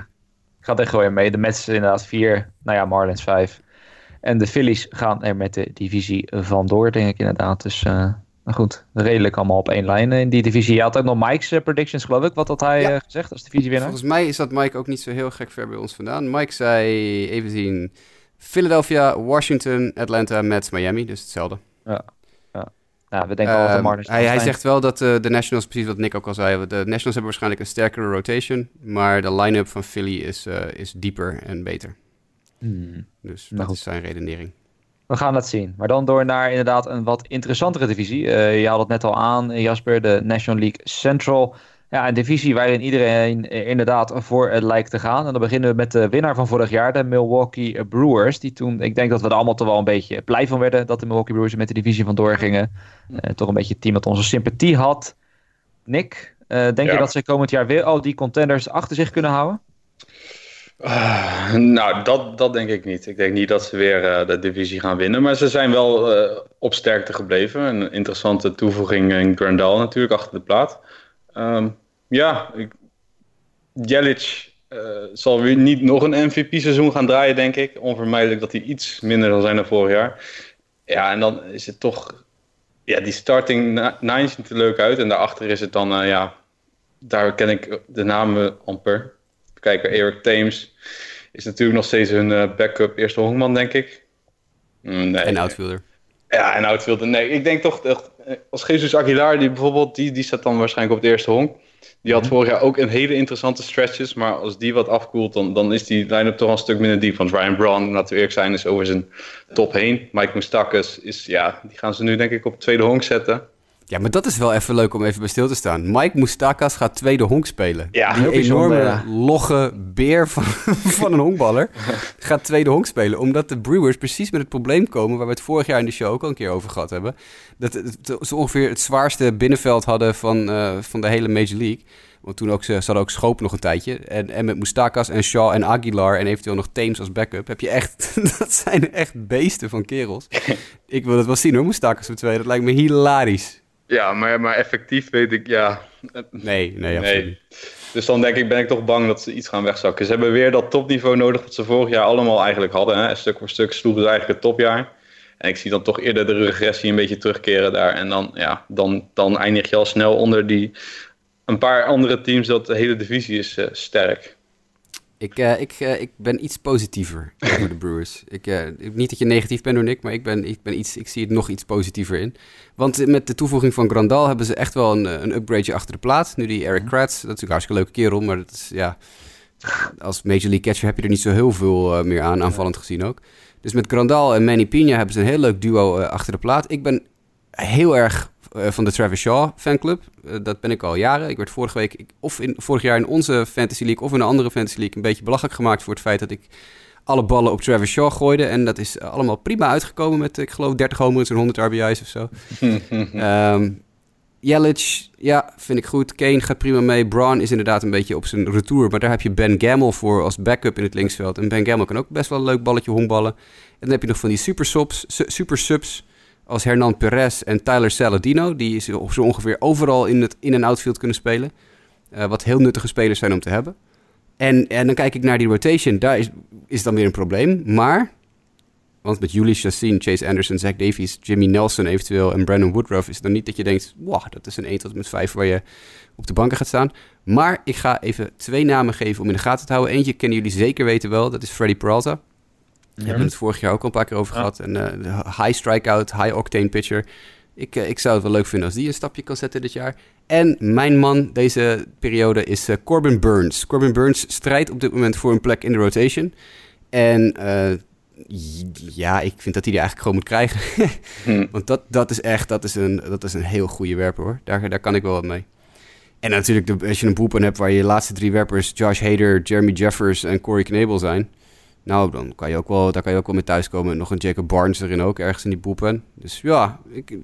ik ga er gewoon mee. De Mets inderdaad 4, nou ja, Marlins 5. En de Phillies gaan er met de divisie vandoor, denk ik inderdaad. Dus maar goed, redelijk allemaal op één lijn in die divisie. Je had ook nog Mike's predictions, geloof ik. Wat had hij ja. gezegd als divisiewinnaar? Volgens mij is dat Mike ook niet zo heel gek ver bij ons vandaan. Mike zei, even zien, Philadelphia, Washington, Atlanta, Mets, Miami. Dus hetzelfde. Ja, ja. ja we denken uh, altijd Marlins. Hij, hij zegt wel dat uh, de Nationals, precies wat Nick ook al zei, de Nationals hebben waarschijnlijk een sterkere rotation. Maar de line-up van Philly is, uh, is dieper en beter. Hmm. Dus nou dat goed. is zijn redenering. We gaan dat zien. Maar dan door naar inderdaad een wat interessantere divisie. Uh, je had het net al aan, Jasper, de National League Central. Ja, een divisie waarin iedereen inderdaad voor het lijkt te gaan. En dan beginnen we met de winnaar van vorig jaar, de Milwaukee Brewers. Die toen, ik denk dat we er allemaal toch wel een beetje blij van werden dat de Milwaukee Brewers met de divisie vandoor gingen. Uh, toch een beetje het team dat onze sympathie had. Nick, uh, denk ja. je dat ze komend jaar weer al die contenders achter zich kunnen houden? Uh, nou, dat, dat denk ik niet. Ik denk niet dat ze weer uh, de divisie gaan winnen. Maar ze zijn wel uh, op sterkte gebleven. Een interessante toevoeging in Grandal natuurlijk, achter de plaat. Um, ja, ik, Jelic zal weer niet nog een MVP-seizoen gaan draaien, denk ik. Onvermijdelijk dat hij iets minder zal zijn dan vorig jaar. Ja, en dan is het toch... Ja, die starting nine ziet er leuk uit. En daarachter is het dan, ja... Daar ken ik de namen amper kijken, Eric Thames is natuurlijk nog steeds hun uh, backup eerste honkman, denk ik. Mm, nee, en outfielder. Ja, en outfielder. Nee, ik denk toch, dat, eh, als Jesus Aguilar, die bijvoorbeeld, die, die staat dan waarschijnlijk op de eerste honk. Die had mhm. vorig jaar ook een hele interessante stretches, maar als die wat afkoelt, dan, dan is die line-up toch een stuk minder diep. Want Ryan Braun, laten we eerlijk zijn, is over zijn top heen. Mike Moustakas is, ja, die gaan ze nu denk ik op tweede honk zetten. Ja, maar dat is wel even leuk om even bij stil te staan. Mike Moustakas gaat tweede honk spelen. Ja, Die enorme, logge beer van, van een honkballer gaat tweede honk spelen. Omdat de Brewers precies met het probleem komen... waar we het vorig jaar in de show ook al een keer over gehad hebben. Dat ze ongeveer het zwaarste binnenveld hadden van, uh, van de hele Major League. Want toen ook, ze, ze hadden ook Schoop nog een tijdje. En, en met Moustakas en Shaw en Aguilar en eventueel nog Thames als backup... heb je echt... dat zijn echt beesten van kerels. Ik wil het wel zien hoor, Moustakas op twee. Dat lijkt me hilarisch. Ja, maar, maar effectief weet ik, ja... Nee, nee, absoluut nee. Dus dan denk ik, ben ik toch bang dat ze iets gaan wegzakken. Ze hebben weer dat topniveau nodig wat ze vorig jaar allemaal eigenlijk hadden. Hè? Stuk voor stuk sloegen ze eigenlijk het topjaar. En ik zie dan toch eerder de regressie een beetje terugkeren daar. En dan, ja, dan, dan eindig je al snel onder die een paar andere teams dat de hele divisie is uh, sterk. Ik, uh, ik, uh, ik ben iets positiever over de Brewers. Ik, uh, niet dat je negatief bent door Nick, maar ik, ben, ik, ben iets, ik zie het nog iets positiever in. Want met de toevoeging van Grandal hebben ze echt wel een, een upgradeje achter de plaat. Nu die Eric Kratz, dat is natuurlijk een hartstikke leuke kerel, maar dat is, ja, als Major League catcher heb je er niet zo heel veel meer aan, aanvallend gezien ook. Dus met Grandal en Manny Pina hebben ze een heel leuk duo achter de plaat. Ik ben heel erg eh, van de Travis Shaw fanclub. Uh, dat ben ik al jaren. Ik werd vorige week, of in, vorig jaar in onze Fantasy League of in een andere Fantasy League een beetje belachelijk gemaakt voor het feit dat ik alle ballen op Travis Shaw gooide. En dat is allemaal prima uitgekomen met, ik geloof, 30 homers en 100 RBI's of zo. um, ja, vind ik goed. Kane gaat prima mee. Braun is inderdaad een beetje op zijn retour. Maar daar heb je Ben Gamel voor als backup in het linksveld. En Ben Gamel kan ook best wel een leuk balletje honkballen. En dan heb je nog van die super subs, super subs als Hernan Perez en Tyler Saladino. Die zo ongeveer overal in, het in- en outfield kunnen spelen. Uh, wat heel nuttige spelers zijn om te hebben. En, en dan kijk ik naar die rotation. Daar is, is dan weer een probleem. Maar, want met Julius Chassin, Chase Anderson, Zach Davies, Jimmy Nelson eventueel en Brandon Woodruff... is het dan niet dat je denkt, wow, dat is een 1 tot met 5 waar je op de banken gaat staan. Maar ik ga even twee namen geven om in de gaten te houden. Eentje kennen jullie zeker weten wel, dat is Freddy Peralta. We hebben het vorig jaar ook al een paar keer over gehad. En uh, high strikeout, high octane pitcher. Ik, uh, ik zou het wel leuk vinden als die een stapje kan zetten dit jaar. En mijn man deze periode is uh, Corbin Burns. Corbin Burns strijdt op dit moment voor een plek in de rotation. En ja, ik vind dat hij die eigenlijk gewoon moet krijgen. hm. Want dat, dat is echt dat is een, dat is een heel goede werper hoor. Daar, daar kan ik wel wat mee. En natuurlijk, de, als je een boepen hebt waar je laatste drie werpers... Josh Hader, Jeremy Jeffers en Corey Knebel zijn... Nou, dan kan je ook wel, daar kan je ook wel mee thuiskomen. Nog een Jacob Barnes erin ook, ergens in die boepen. Dus ja, ik,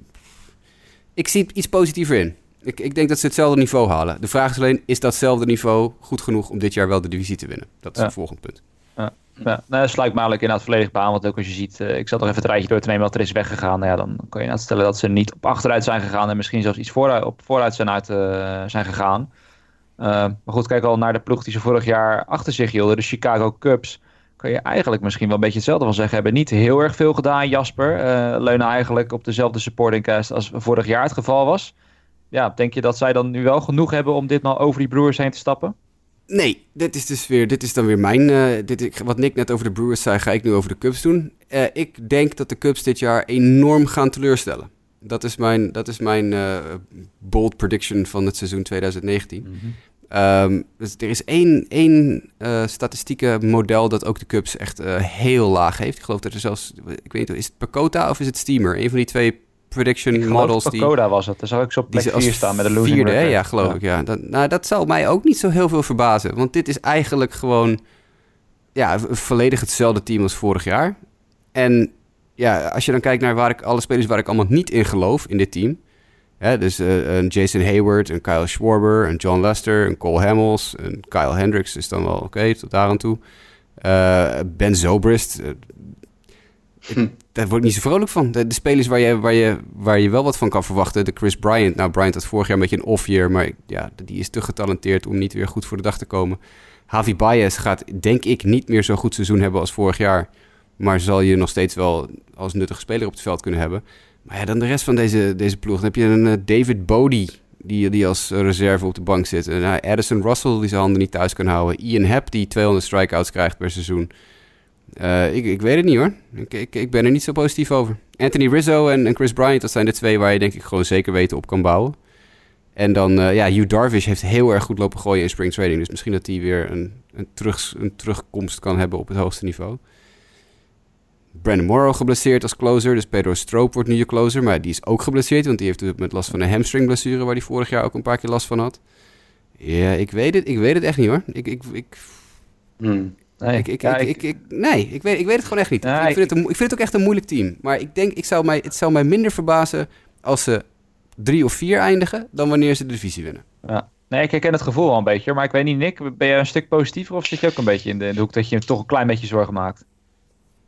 ik zie iets positiever in. Ik, ik denk dat ze hetzelfde niveau halen. De vraag is alleen, is datzelfde niveau goed genoeg om dit jaar wel de divisie te winnen? Dat is het volgende punt. Ja. Ja, nou, dat sluit in inderdaad volledig baan. Want ook als je ziet, uh, ik zat nog even het rijtje door te nemen wat er is weggegaan. Nou ja, dan kan je inderdaad stellen dat ze niet op achteruit zijn gegaan. En misschien zelfs iets vooruit, op vooruit zijn, uit, uh, zijn gegaan. Uh, maar goed, kijk al naar de ploeg die ze vorig jaar achter zich hielden. De Chicago Cubs kan je eigenlijk misschien wel een beetje hetzelfde van zeggen. Hebben niet heel erg veel gedaan, Jasper. Uh, leunen eigenlijk op dezelfde supporting cast als vorig jaar het geval was. Ja, denk je dat zij dan nu wel genoeg hebben om dit nou over die Brewers heen te stappen? Nee, dit is dus weer, dit is dan weer mijn, uh, dit, wat Nick net over de Brewers zei, ga ik nu over de Cubs doen. Uh, ik denk dat de Cubs dit jaar enorm gaan teleurstellen. Dat is mijn, dat is mijn bold prediction van het seizoen 2019. Mm -hmm. Um, dus er is één, één uh, statistieke model dat ook de Cubs echt uh, heel laag heeft. Ik geloof dat er zelfs, ik weet niet, is het Pacoda of is het Steamer? Een van die twee prediction models. Pacoda die, was het, daar zou ik zo op plek 4 staan met de losing vierde? Ja, geloof ja. ik, ja. Dat, nou, dat zou mij ook niet zo heel veel verbazen. Want dit is eigenlijk gewoon ja, volledig hetzelfde team als vorig jaar. En ja, als je dan kijkt naar waar ik, alle spelers waar ik allemaal niet in geloof in dit team dus uh, een Jason Hayward, een Kyle Schwarber, een John Lester, een Cole Hamels, een Kyle Hendricks is dan wel oké, okay, tot daar aan toe. Uh, ben Zobrist, uh, daar word ik niet zo vrolijk van. De, de, spelers waar je, waar, je, waar je wel wat van kan verwachten, de Chris Bryant. Nou, Bryant had vorig jaar een beetje een off-year, maar ja, die is te getalenteerd om niet weer goed voor de dag te komen. Javi Baez gaat, denk ik, niet meer zo'n goed seizoen hebben als vorig jaar. Maar zal je nog steeds wel als nuttige speler op het veld kunnen hebben. Maar ja, dan de rest van deze, deze ploeg. Dan heb je een uh, David Bodie, die, die als reserve op de bank zit. En, uh, Addison Russell, die zijn handen niet thuis kan houden. Ian Happ, die 200 strikeouts krijgt per seizoen. Ik, ik weet het niet hoor. Ik, ik, ben er niet zo positief over. Anthony Rizzo en, en Chris Bryant, dat zijn de twee waar je denk ik gewoon zeker weten op kan bouwen. En dan, ja, Hugh Darvish heeft heel erg goed lopen gooien in spring trading. Dus misschien dat hij weer een, een, terug, een terugkomst kan hebben op het hoogste niveau. Brandon Morrow geblesseerd als closer. Dus Pedro Stroop wordt nu je closer. Maar die is ook geblesseerd, want die heeft met last van een hamstringblessure... waar hij vorig jaar ook een paar keer last van had. Ja, ik weet het, ik weet het echt niet hoor. Ik, ik, ik, Hmm. Nee, ik, ik, ja, ik, ik, ik- nee, ik weet, ik weet het gewoon echt niet. ik, vind het een, ik vind het ook echt een moeilijk team. Maar ik denk, ik zou mij, het zou mij minder verbazen als ze drie of vier eindigen... dan wanneer ze de divisie winnen. Ja. Nee, ik herken het gevoel wel een beetje. Maar ik weet niet, Nick, ben je een stuk positiever of zit je ook een beetje in de, in de hoek dat je je toch een klein beetje zorgen maakt?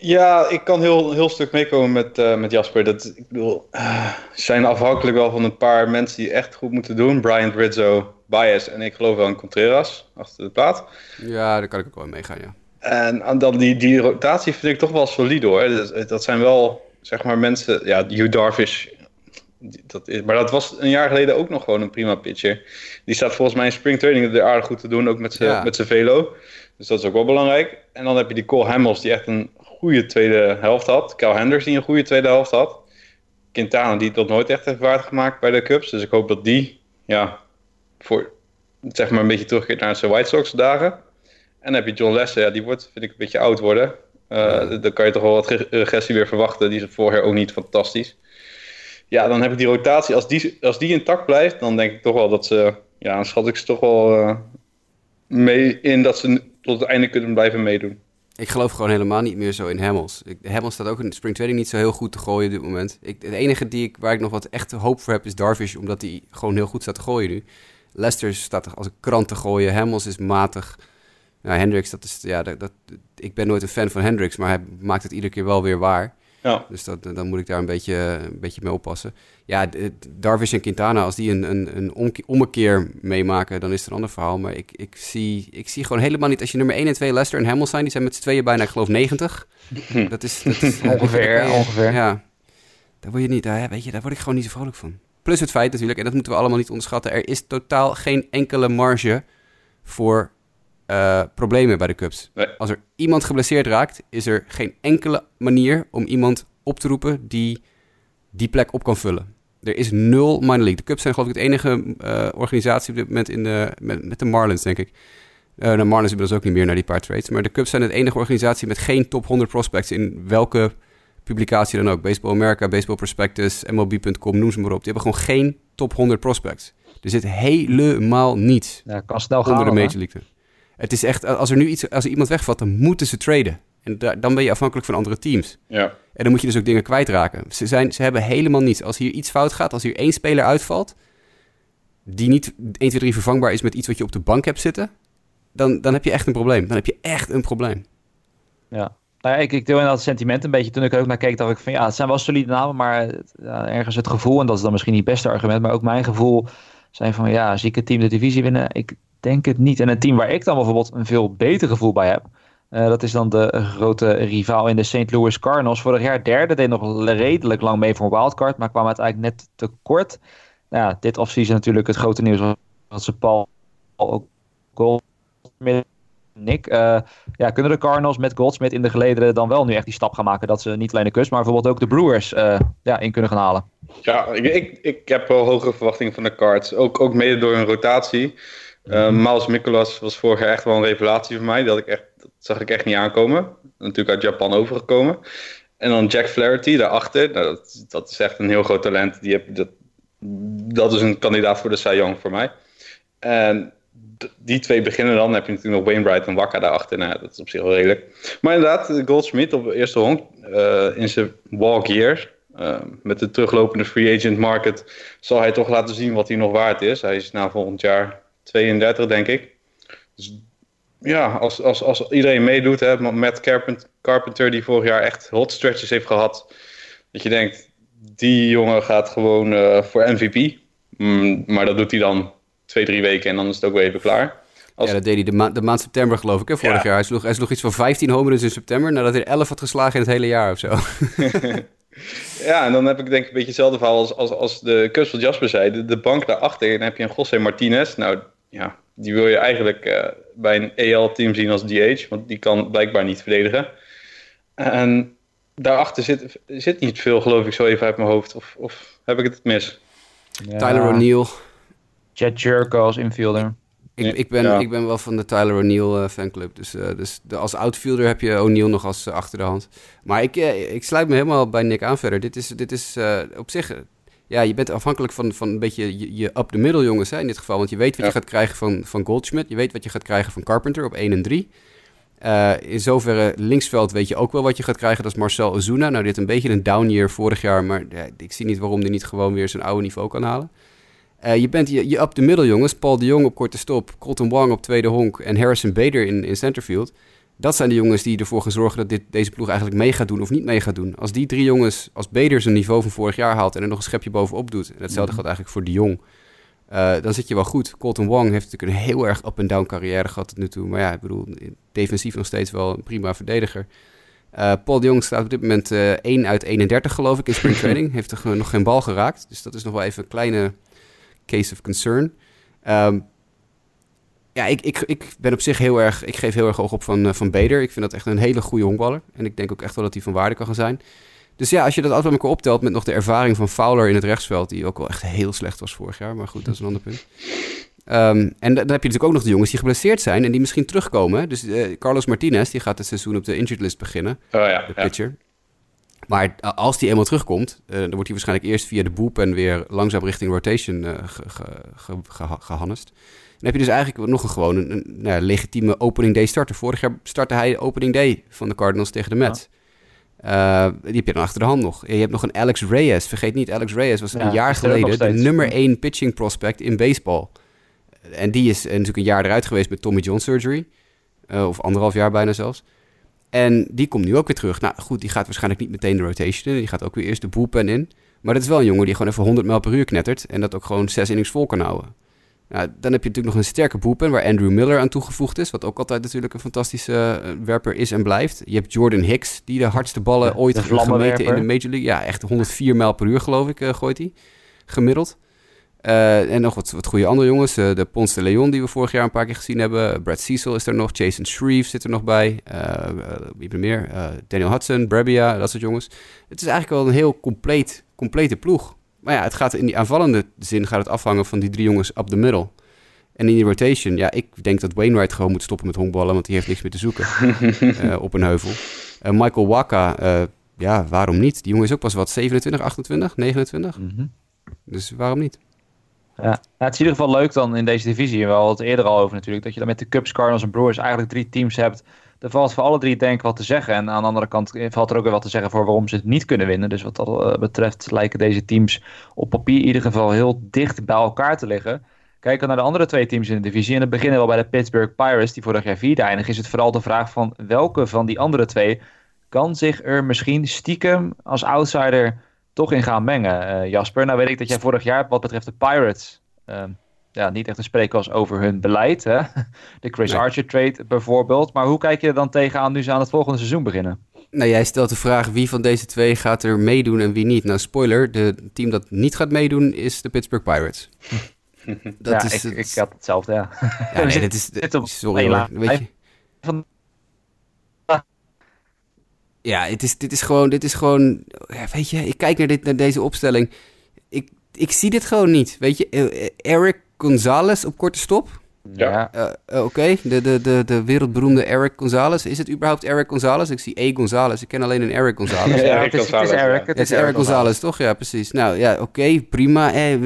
Ja, ik kan heel, heel stuk meekomen met, eh, met Jasper. Dat, ik bedoel, eh, zijn afhankelijk wel van een paar mensen die echt goed moeten doen. Bryant, Rizzo, Baez en ik geloof wel in Contreras achter de plaat. Ja, daar kan ik ook wel in meegaan, ja. En, en dan die, die rotatie vind ik toch wel solide hoor. Dat, dat zijn wel, zeg maar, mensen... Ja, Hugh Darvish, dat is, maar dat was een jaar geleden ook nog gewoon een prima pitcher. Die staat volgens mij in spring training er aardig goed te doen, ook met zijn Ja. met zijn velo. Dus dat is ook wel belangrijk. En dan heb je die Cole Hamels die echt een goede tweede helft had. Cal Henders die een goede tweede helft had. Quintana die het tot nooit echt heeft waargemaakt bij de Cubs. Dus ik hoop dat die, ja, voor, zeg maar een beetje terugkeert naar zijn White Sox dagen. En dan heb je John Lester, ja, die wordt, vind ik, een beetje oud worden. Eh, Dan kan je toch wel wat re- regressie weer verwachten. Die is vorig jaar ook niet fantastisch. Ja, dan heb ik die rotatie. Als die, als die intact blijft, dan denk ik toch wel dat ze... Ja, dan schat ik ze toch wel eh, mee in dat ze tot het einde kunnen blijven meedoen. Ik geloof gewoon helemaal niet meer zo in Hamels. Ik, staat ook in spring training niet zo heel goed te gooien op dit moment. Ik, het enige die ik, waar ik nog wat echt hoop voor heb is Darvish, omdat hij gewoon heel goed staat te gooien nu. Lester staat als een krant te gooien. Hamels is matig. Hendricks, dat is, ja, dat, ik ben nooit een fan van Hendricks, maar hij maakt het iedere keer wel weer waar. Ja, Dus dat, dan moet ik daar een beetje, een beetje mee oppassen. Ja, d- Darvish en Quintana, als die een, een, een ommekeer meemaken, dan is het een ander verhaal. Maar ik, ik, zie, ik zie gewoon helemaal niet... Als je nummer 1 en 2 Lester en Hamels zijn, die zijn met z'n tweeën bijna, ik geloof, 90. Dat is... Dat is Ongeveer, ongeveer. Ja, daar word je niet... Daar, weet je, daar word ik gewoon niet zo vrolijk van. Plus het feit natuurlijk, en dat moeten we allemaal niet onderschatten... er is totaal geen enkele marge voor eh, problemen bij de Cubs. Nee. Als er iemand geblesseerd raakt, is er geen enkele manier om iemand op te roepen die die plek op kan vullen. Er is nul minor league. De Cubs zijn geloof ik het enige eh, organisatie op dit moment in de, met, met de Marlins, denk ik. Eh de Marlins inmiddels ook niet meer naar die paar trades. Maar de Cubs zijn het enige organisatie met geen top 100 prospects in welke publicatie dan ook. Baseball America, Baseball Prospectus, MLB.com, noem ze maar op. Die hebben gewoon geen top 100 prospects. Er zit helemaal niets Ja, kan snel gaan. onder de. Major League. Het is echt, als er nu iets, als er iemand wegvalt, dan moeten ze traden. En da- dan ben je afhankelijk van andere teams. ja. En dan moet je dus ook dingen kwijtraken. Ze, zijn, ze hebben helemaal niets. Als hier iets fout gaat, als hier één speler uitvalt... die niet 1, 2, 3 vervangbaar is met iets wat je op de bank hebt zitten... dan, dan heb je echt een probleem. Dan heb je echt een probleem. Ja. Nou ja, ik, ik deel inderdaad het sentiment een beetje. Toen ik er ook naar keek, dacht ik van ja, het zijn wel solide namen, maar ja, ergens het gevoel, en dat is dan misschien niet het beste argument, maar ook mijn gevoel zijn van ja, zie ik het team de divisie winnen? Ik denk het niet. En een team waar ik dan bijvoorbeeld een veel beter gevoel bij heb, eh, dat is dan de grote rivaal in de St. Louis Cardinals. Vorig jaar derde, deed nog redelijk lang mee voor een wildcard, maar kwam uiteindelijk net te kort. Nou dit offseason natuurlijk het grote nieuws was dat ze Paul ook Goldschmidt Nick, eh, ja, kunnen de Cardinals met Goldsmith in de gelederen dan wel nu echt die stap gaan maken dat ze niet alleen de Cubs, maar bijvoorbeeld ook de Brewers eh, ja, in kunnen gaan halen? Ja, ik, ik, ik heb wel hogere verwachtingen van de Cards. Ook, ook mede door hun rotatie. Uh, Miles Mikolas was vorig jaar echt wel een revelatie voor mij. Dat, ik echt, dat zag ik echt niet aankomen. Natuurlijk uit Japan overgekomen. En dan Jack Flaherty daarachter. Nou, dat, dat is echt een heel groot talent. Die heb, dat, dat is een kandidaat voor de Cy Young voor mij. En die twee beginnen dan. Dan heb je natuurlijk nog Wainwright en Waka daarachter. Nou, dat is op zich wel redelijk. Maar inderdaad, Goldschmidt op de eerste honk uh, in zijn walk year. Uh, met de teruglopende free agent market zal hij toch laten zien wat hij nog waard is. Hij is na volgend jaar 32, denk ik. Dus ja, als, als, als iedereen meedoet, hè, met Carpenter die vorig jaar echt hot stretches heeft gehad, dat je denkt, die jongen gaat gewoon voor MVP. Mm, maar dat doet hij dan twee, drie weken en dan is het ook weer even klaar. Als... Ja, dat deed hij de, ma de maand september geloof ik, hè, vorig jaar. Hij sloeg, hij sloeg iets van 15 homeruns in september, nadat hij 11 had geslagen in het hele jaar of zo. ja, en dan heb ik denk ik een beetje hetzelfde verhaal als, als, als de Cubs van Jasper zei. De, de bank daarachter, en dan heb je een José Martinez. Nou, ja, die wil je eigenlijk uh, bij een EL-team zien als DH, want die kan blijkbaar niet verdedigen. En daarachter zit, zit niet veel, geloof ik, zo even uit mijn hoofd. Of, of heb ik het mis? Ja. Tyler O'Neill. Jet Jerko als infielder. Ik, ik, ben, ik ben wel van de Tyler O'Neill uh, fanclub. Dus, uh, dus de, als outfielder heb je O'Neill nog als uh, achter de hand. Maar ik, ik sluit me helemaal bij Nick aan verder. Dit is, dit is op zich... ja, je bent afhankelijk van, van een beetje je, je up-the-middle jongens hè, in dit geval. Want je weet wat je gaat krijgen van, van Goldschmidt. Je weet wat je gaat krijgen van Carpenter op 1 en 3. in zoverre linksveld weet je ook wel wat je gaat krijgen. Dat is Marcel Ozuna. Nou, dit een beetje een down year vorig jaar. Maar ja, ik zie niet waarom hij niet gewoon weer zijn oude niveau kan halen. Uh, je bent je, je up de middel, jongens. Paul de Jong op korte stop, Colton Wong op tweede honk en Harrison Bader in, in centerfield. Dat zijn de jongens die ervoor gaan zorgen dat dit, deze ploeg eigenlijk mee gaat doen of niet mee gaat doen. Als die drie jongens, als Bader zijn niveau van vorig jaar haalt en er nog een schepje bovenop doet, en hetzelfde mhm. geldt eigenlijk voor de Jong, uh, dan zit je wel goed. Colton Wong heeft natuurlijk een heel erg up-and-down carrière gehad tot nu toe. Maar ja, ik bedoel, defensief nog steeds wel een prima verdediger. Uh, Paul de Jong staat op dit moment 1 uit 31 geloof ik in spring training. heeft er nog geen bal geraakt. Dus dat is nog wel even een kleine case of concern. Um, ja, ik, ik, ik ben op zich heel erg, ik geef heel erg oog op van, uh, van Beder. Ik vind dat echt een hele goede honkballer. En ik denk ook echt wel dat hij van waarde kan gaan zijn. Dus ja, als je dat altijd met elkaar optelt met nog de ervaring van Fowler in het rechtsveld, die ook wel echt heel slecht was vorig jaar. Maar goed, dat is een ander punt. Um, en dan heb je natuurlijk ook nog de jongens die geblesseerd zijn en die misschien terugkomen. Dus uh, Carlos Martinez, die gaat het seizoen op de injured list beginnen. Oh ja, de pitcher. Maar als die eenmaal terugkomt, uh, dan wordt hij waarschijnlijk eerst via de boep en weer langzaam richting rotation uh, gehannest. Dan heb je dus eigenlijk nog een gewoon een, een nou, legitieme opening day starter. Vorig jaar startte hij de opening day van de Cardinals tegen de Mets. Ja. Uh, die heb je dan achter de hand nog. Je hebt nog een Alex Reyes. Vergeet niet, Alex Reyes was een jaar geleden de nummer 1 pitching prospect in baseball. En die is natuurlijk een jaar eruit geweest met Tommy John surgery. of anderhalf jaar bijna zelfs. En die komt nu ook weer terug. Nou goed, die gaat waarschijnlijk niet meteen de rotation in. Die gaat ook weer eerst de bullpen in. Maar dat is wel een jongen die gewoon even 100 mijl per uur knettert. En dat ook gewoon zes innings vol kan houden. Nou, dan heb je natuurlijk nog een sterke bullpen waar Andrew Miller aan toegevoegd is. Wat ook altijd natuurlijk een fantastische uh, werper is en blijft. Je hebt Jordan Hicks, die de hardste ballen ooit gemeten in de Major League. Ja, echt 104 mijl per uur geloof ik uh, gooit hij. Gemiddeld. Uh, en nog wat, wat goede andere jongens. Uh, de Ponce de Leon, die we vorig jaar een paar keer gezien hebben. Brad Cecil is er nog. Jason Shreve zit er nog bij. Uh, wie meer? Daniel Hudson, Brabia, dat soort jongens. Het is eigenlijk wel een heel compleet, complete ploeg. Maar ja, het gaat in die aanvallende zin gaat het afhangen van die drie jongens up the middle. En in die rotation, ja, ik denk dat Wainwright gewoon moet stoppen met honkballen, want die heeft niks meer te zoeken op een heuvel. Michael Waka, ja, waarom niet? Die jongen is ook pas wat, 27, 28, 29? Mm -hmm. Dus waarom niet? Ja. Nou, het is in ieder geval leuk dan in deze divisie. We hadden het eerder al over natuurlijk. Dat je dan met de Cubs, Cardinals en Brewers eigenlijk drie teams hebt. Er valt voor alle drie denk ik wat te zeggen. En aan de andere kant valt er ook weer wat te zeggen voor waarom ze het niet kunnen winnen. Dus wat dat eh, betreft lijken deze teams op papier in ieder geval heel dicht bij elkaar te liggen. Kijken naar de andere twee teams in de divisie. En het beginnen wel bij de Pittsburgh Pirates, die vorig jaar vierde eindigen. Is het vooral de vraag van welke van die andere twee kan zich er misschien stiekem als outsider toch in gaan mengen, uh, Jasper. Nou weet ik dat jij vorig jaar wat betreft de Pirates uh, ja, niet echt te spreken was over hun beleid. Hè? De Chris Archer trade bijvoorbeeld. Maar hoe kijk je er dan tegenaan nu ze aan het volgende seizoen beginnen? Nou, jij stelt de vraag wie van deze twee gaat er meedoen en wie niet. Nou, spoiler, de team dat niet gaat meedoen is de Pittsburgh Pirates. dat ja, is ik, ik had hetzelfde, ja. ja nee, is... Sorry hoor, weet je... Van ja, het is, dit is gewoon, dit is gewoon, ja, weet je, ik kijk naar, dit, naar deze opstelling. Ik, ik zie dit gewoon niet. Weet je, eh, Eric Gonzalez op korte stop. Ja. Uh, Oké, de, de, de, de wereldberoemde Eric Gonzalez. Is het überhaupt Eric Gonzalez? Ik zie E. Gonzalez. Ik ken alleen een Eric Gonzalez. ja, het, is, het is Eric. Het is, Eric Gonzalez, toch? Ja, precies. Nou ja, oké, prima. Eh,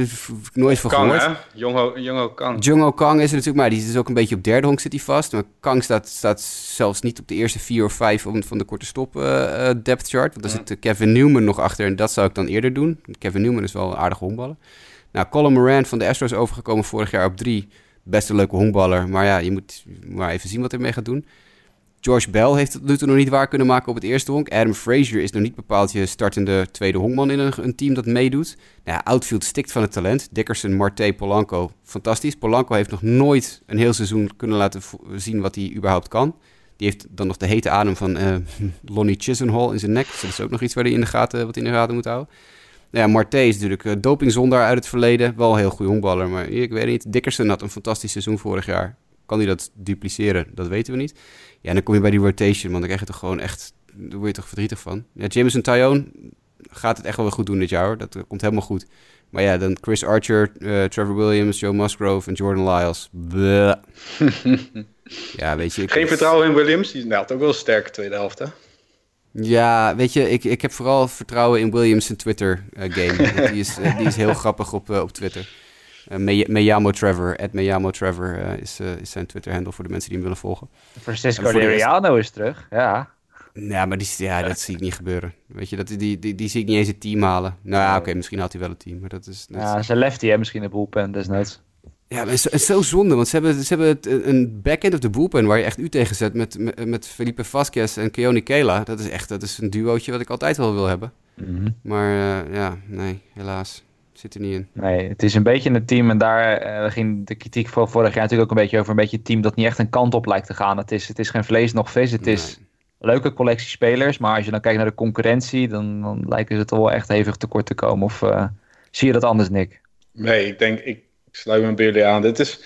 nooit van Kang, gehoord. Jongo, Jongo Kang. Jongo Kang is er natuurlijk, maar die is dus ook een beetje op derde honk zit hij vast. Maar Kang staat, staat zelfs niet op de eerste vier of vijf van de korte stop uh, depth chart. Want daar zit Kevin Newman nog achter en dat zou ik dan eerder doen. Kevin Newman is wel een aardige honkballer. Nou, Colin Moran van de Astros overgekomen vorig jaar op drie. Best een leuke honkballer. Maar ja, je moet maar even zien wat hij mee gaat doen. George Bell heeft het nu nog niet waar kunnen maken op het eerste honk. Adam Frazier is nog niet bepaald je startende tweede honkman in een, een team dat meedoet. Nou ja, outfield stikt van het talent. Dickerson, Marte, Polanco, fantastisch. Polanco heeft nog nooit een heel seizoen kunnen laten zien wat hij überhaupt kan. Die heeft dan nog de hete adem van uh, Lonnie Chisenhall in zijn nek. Dus dat is ook nog iets waar hij in de gaten, wat in de gaten moet houden. Nou ja, Marte is natuurlijk uh, dopingzondaar uit het verleden. Wel een heel goede honkballer, maar ik weet niet. Dickerson had een fantastisch seizoen vorig jaar. Kan hij dat dupliceren? Dat weten we niet. Ja, en dan kom je bij die rotation, want dan krijg je toch gewoon echt... Daar word je toch verdrietig van. Ja, Jameson Tyone gaat het echt wel weer goed doen dit jaar. Dat komt helemaal goed. Maar ja, dan Chris Archer, uh, Trevor Williams, Joe Musgrove en Jordan Lyles. ja, weet je... Geen vertrouwen in Williams? Die had ook wel een sterke tweede helft, hè? Ja, weet je, ik, ik heb vooral vertrouwen in Williams' Twitter-game. die, is, die is heel grappig op, op Twitter. Uh, Meyamo Trevor, at Meyamo Trevor uh, is, uh, is zijn Twitter-handle voor de mensen die hem willen volgen. Francisco Liriano is terug, ja. Ja, maar die, ja, dat zie ik niet gebeuren. Weet je, dat, die, die, die zie ik niet eens het team halen. Nou ja, oké, misschien haalt hij wel het team, maar dat is... Dat ja, ze lefty, hè, misschien een bullpen, desnoods. Ja, het is zo zonde, want ze hebben, ze hebben een backend of de bullpen waar je echt u tegen zet met, met, met Felipe Vasquez en Keone Kela. Dat is echt dat is een duootje wat ik altijd wel wil hebben. Mm -hmm. Maar ja, nee, helaas. Zit er niet in. Nee, het is een beetje een team. En daar uh, ging de kritiek van vorig jaar natuurlijk ook een beetje over. Een beetje een team dat niet echt een kant op lijkt te gaan. Het is, het is geen vlees nog vis. Het is leuke collectie spelers. Maar als je dan kijkt naar de concurrentie. Dan, dan lijken ze toch wel echt hevig tekort te komen. Of uh, zie je dat anders, Nick? Nee, ik denk, ik, ik sluit me bij jullie aan. Dit is.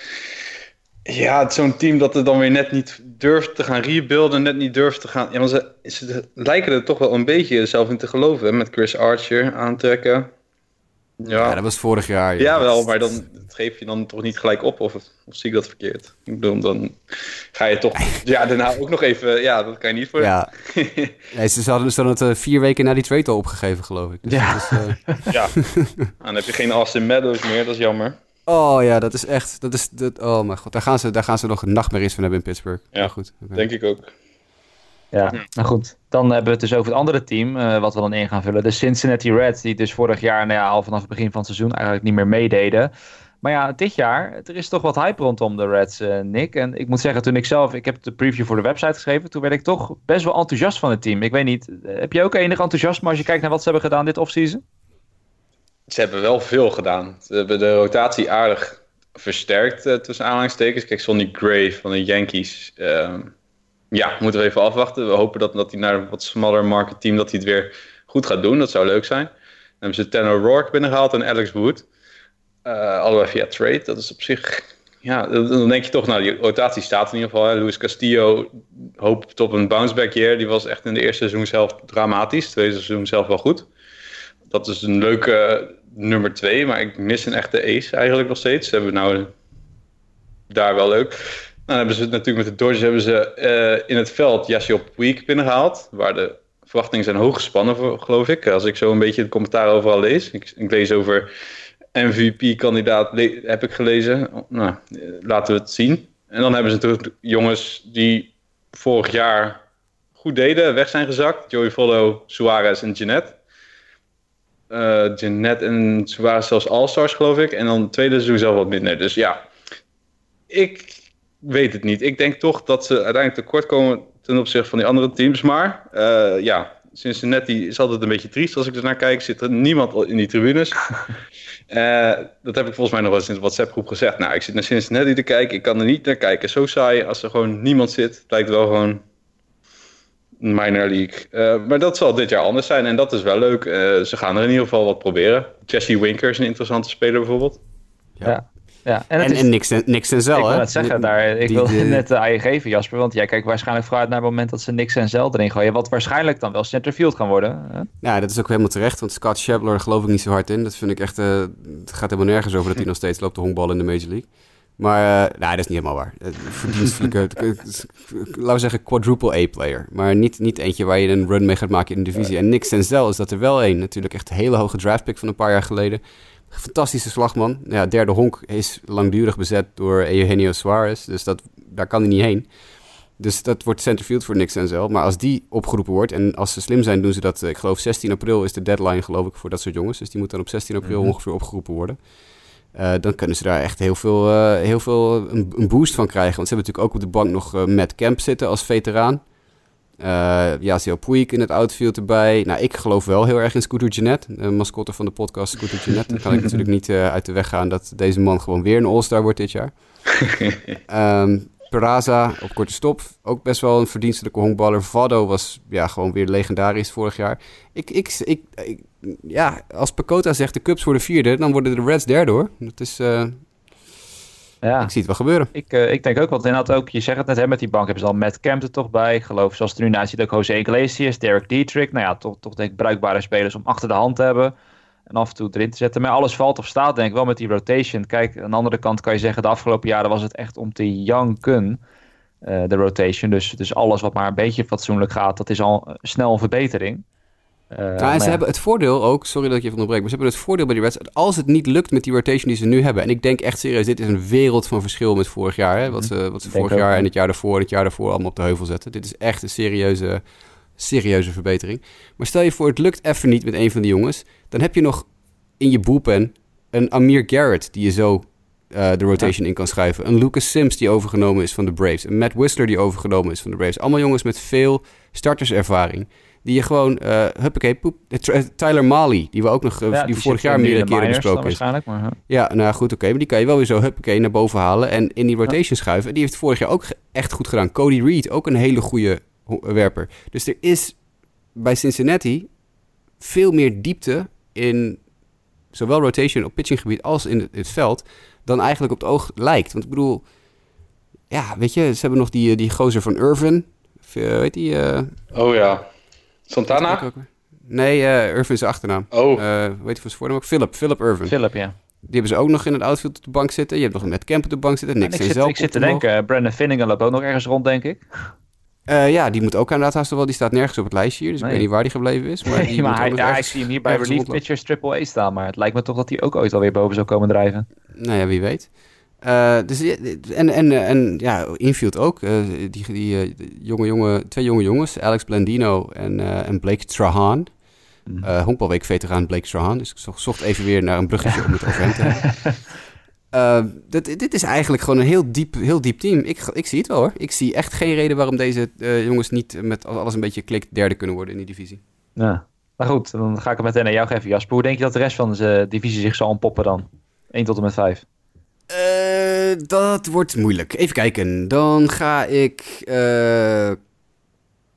Ja, het is zo'n team dat er dan weer net niet durft te gaan rebuilden, net niet durft te gaan. Ja, maar ze, ze lijken er toch wel een beetje zelf in te geloven. Hè? Met Chris Archer aantrekken. Ja. ja, dat was vorig jaar. Ja, wel, maar dan geef je dan toch niet gelijk op, of, of zie ik dat verkeerd? Ik bedoel, dan ga je toch... Ja, daarna ook nog even... Ja, dat kan je niet voor... Ja, nee, ze hadden, ze hadden het uh, vier weken na die trade al opgegeven, geloof ik. Dus ja. Is, uh... ja, dan heb je geen Austin Meadows meer, dat is jammer. Oh ja, dat is echt... Dat is, dat, oh mijn god, daar gaan, ze, daar gaan ze nog een nachtmerries van hebben in Pittsburgh. Ja, maar goed. Okay. denk ik ook. Ja, nou goed. Dan hebben we het dus over het andere team, uh, wat we dan in gaan vullen. De Cincinnati Reds, die dus vorig jaar, nou ja, al vanaf het begin van het seizoen eigenlijk niet meer meededen. Maar ja, dit jaar, er is toch wat hype rondom de Reds, uh, Nick. En ik moet zeggen, toen ik zelf, ik heb de preview voor de website geschreven, toen werd ik toch best wel enthousiast van het team. Ik weet niet, heb je ook enig enthousiasme als je kijkt naar wat ze hebben gedaan dit offseason? Ze hebben wel veel gedaan. Ze hebben de rotatie aardig versterkt, uh, tussen aanhalingstekens. Kijk, Sonny Gray van de Yankees... Uh, ja, moeten we even afwachten. We hopen dat, dat hij naar een wat smaller market team dat hij het weer goed gaat doen. Dat zou leuk zijn. Dan hebben ze Tanner Rourke binnengehaald en Alex Wood. Uh, allebei via trade. Dat is op zich... Ja, dan denk je toch, nou, die rotatie staat in ieder geval. Hè. Luis Castillo hoopt op een bounceback year. Die was echt in de eerste seizoen zelf dramatisch. Tweede seizoen zelf wel goed. Dat is een leuke nummer twee. Maar ik mis een echte ace eigenlijk nog steeds. Hebben nou daar wel leuk. Nou, hebben ze natuurlijk met de Dodgers hebben ze uh, in het veld Yasiel Puig binnengehaald. Waar de verwachtingen zijn hoog gespannen, voor, geloof ik. Als ik zo een beetje het commentaar overal lees. Ik, ik lees over MVP-kandidaat, heb ik gelezen. Nou, laten we het zien. En dan hebben ze natuurlijk jongens die vorig jaar goed deden, weg zijn gezakt. Joey Follow, Suarez en Jeanette. Uh, Jeanette en Suarez zelfs All-Stars, geloof ik. En dan het tweede seizoen zelf wat minder. Dus ja, ik weet het niet. Ik denk toch dat ze uiteindelijk tekort komen ten opzichte van die andere teams. Maar uh, ja, Cincinnati is altijd een beetje triest als ik er naar kijk. Zit er niemand in die tribunes. uh, dat heb ik volgens mij nog wel eens in de WhatsApp-groep gezegd. Nou, ik zit naar Cincinnati te kijken. Ik kan er niet naar kijken. Zo saai als er gewoon niemand zit. Het lijkt wel gewoon minor league. Uh, maar dat zal dit jaar anders zijn. En dat is wel leuk. ze gaan er in ieder geval wat proberen. Jesse Winker is een interessante speler bijvoorbeeld. Ja. Ja, en, en, is, en niks, niks en Zel, Ik wil het zeggen, daar, ik wil net de AE geven, Jasper. Want jij kijkt waarschijnlijk vooruit naar het moment dat ze niks en Zel erin gooien. Wat waarschijnlijk dan wel centerfield kan worden. Hè? Ja, dat is ook helemaal terecht. Want Scott Schebler geloof ik niet zo hard in. Dat vind ik echt... Uh, het gaat helemaal nergens over dat hij nog steeds loopt de honkbal in de Major League. Maar uh, nou, dat is niet helemaal waar. Verdienstelijke, laten we zeggen, quadruple A-player. Maar niet, niet eentje waar je een run mee gaat maken in de divisie. En Nick Senzel is dat er wel een. Natuurlijk echt een hele hoge draftpick van een paar jaar geleden. Fantastische slagman. Ja, derde honk is langdurig bezet door Eugenio Suarez. Dus dat, daar kan hij niet heen. Dus dat wordt centerfield voor Nick Senzel. Maar als die opgeroepen wordt, en als ze slim zijn, doen ze dat. Ik geloof 16 april is de deadline, geloof ik, voor dat soort jongens. Dus die moet dan op 16 april mhm. ongeveer opgeroepen worden. Uh, dan kunnen ze daar echt heel veel, uh, heel veel een, een, boost van krijgen. Want ze hebben natuurlijk ook op de bank nog uh, Matt Kemp zitten als veteraan. Uh, Yasiel Puig in het outfield erbij. Nou, ik geloof wel heel erg in Scooter Jeanette, de mascotte van de podcast Scooter Jeanette. Dan kan ik natuurlijk niet uit de weg gaan dat deze man gewoon weer een All-Star wordt dit jaar. um, Peraza op korte stop, ook best wel een verdienstelijke honkballer. Vado was ja, gewoon weer legendarisch vorig jaar. Ik, ik, ik, ja, als Pecota zegt de Cubs worden vierde, dan worden de Reds derde hoor. Dat is, uh, ja. ik zie het wel gebeuren. Ik, uh, ik denk ook, want inderdaad ook, je zegt het net, hè, met die bank hebben ze al Matt Kemp er toch bij. Ik geloof, zoals het er nu naar ziet, ook Jose Iglesias, Derek Dietrich. Nou ja, toch, toch denk ik bruikbare spelers om achter de hand te hebben. En af en toe erin te zetten. Maar alles valt of staat denk ik wel met die rotation. Kijk, aan de andere kant kan je zeggen, de afgelopen jaren was het echt om te janken. Uh, de rotation. Dus, dus alles wat maar een beetje fatsoenlijk gaat, dat is al snel een verbetering. Uh, ja, en ze hebben het voordeel ook, sorry dat ik je van onderbreek, maar ze hebben het voordeel bij die wedstrijd, als het niet lukt met die rotation die ze nu hebben, en ik denk echt serieus, dit is een wereld van verschil met vorig jaar, hè, wat ze, wat ze vorig jaar en het jaar daarvoor en het jaar daarvoor allemaal op de heuvel zetten. Dit is echt een serieuze, serieuze verbetering. Maar stel je voor, het lukt even niet met een van die jongens, dan heb je nog in je bullpen een Amir Garrett die je zo uh, de rotation in kan schrijven. Een Lucas Sims die overgenomen is van de Braves. Een Matt Whistler die overgenomen is van de Braves. Allemaal jongens met veel starterservaring. Die je gewoon, uh, huppakee, poep. Tyler Mali, die we ook nog, uh, ja, die, die vorig jaar meerdere keren besproken is. Waarschijnlijk, maar, huh? Ja, nou goed, oké. Okay, maar die kan je wel weer zo, huppakee, naar boven halen. En in die rotation ja. schuiven. En die heeft vorig jaar ook echt goed gedaan. Cody Reed, ook een hele goede werper. Dus er is bij Cincinnati veel meer diepte in zowel rotation op pitchinggebied als in het, veld, dan eigenlijk op het oog lijkt. Want ik bedoel, ja, weet je, ze hebben nog die, die gozer van Irvin. Weet die? Uh, oh ja. Santana? Nee, uh, Irvin is achternaam. Oh. Uh, weet je van zijn voornaam ook? Philip, Philip Irvin. Philip, ja. Die hebben ze ook nog in het outfield op de bank zitten. Je hebt nog met Camp op de bank zitten. Niks ik, zit, ik zit te denken, Brandon Finningen loopt ook nog ergens rond, denk ik. Uh, ja, die moet ook inderdaad haast wel. Die staat nergens op het lijstje hier, dus nee. ik weet niet waar die gebleven is. Maar, die nee, maar hij, ja, ik zie hem hier bij Relief Pitchers Triple A staan. Maar het lijkt me toch dat hij ook ooit alweer boven zou komen drijven. Nou ja, wie weet. Uh, dus, en, en, en ja, infield ook. Uh, die die jonge, jonge, twee jonge jongens, Alex Blandino en, en Blake Trahan. Mm. honkbalweek-veteraan Blake Trahan. Dus ik zocht even weer naar een bruggetje om het over hem te hebben. Uh, dit, dit, is eigenlijk gewoon een heel diep, heel diep team. Ik, ik zie het wel hoor. Ik zie echt geen reden waarom deze uh, jongens niet met alles een beetje klikt derde kunnen worden in die divisie. Ja, maar goed, dan ga ik het meteen naar jou geven Jasper. Hoe denk je dat de rest van de divisie zich zal ontpoppen dan? 1 tot en met 5. Uh, eh, dat wordt moeilijk. Even kijken. Dan ga ik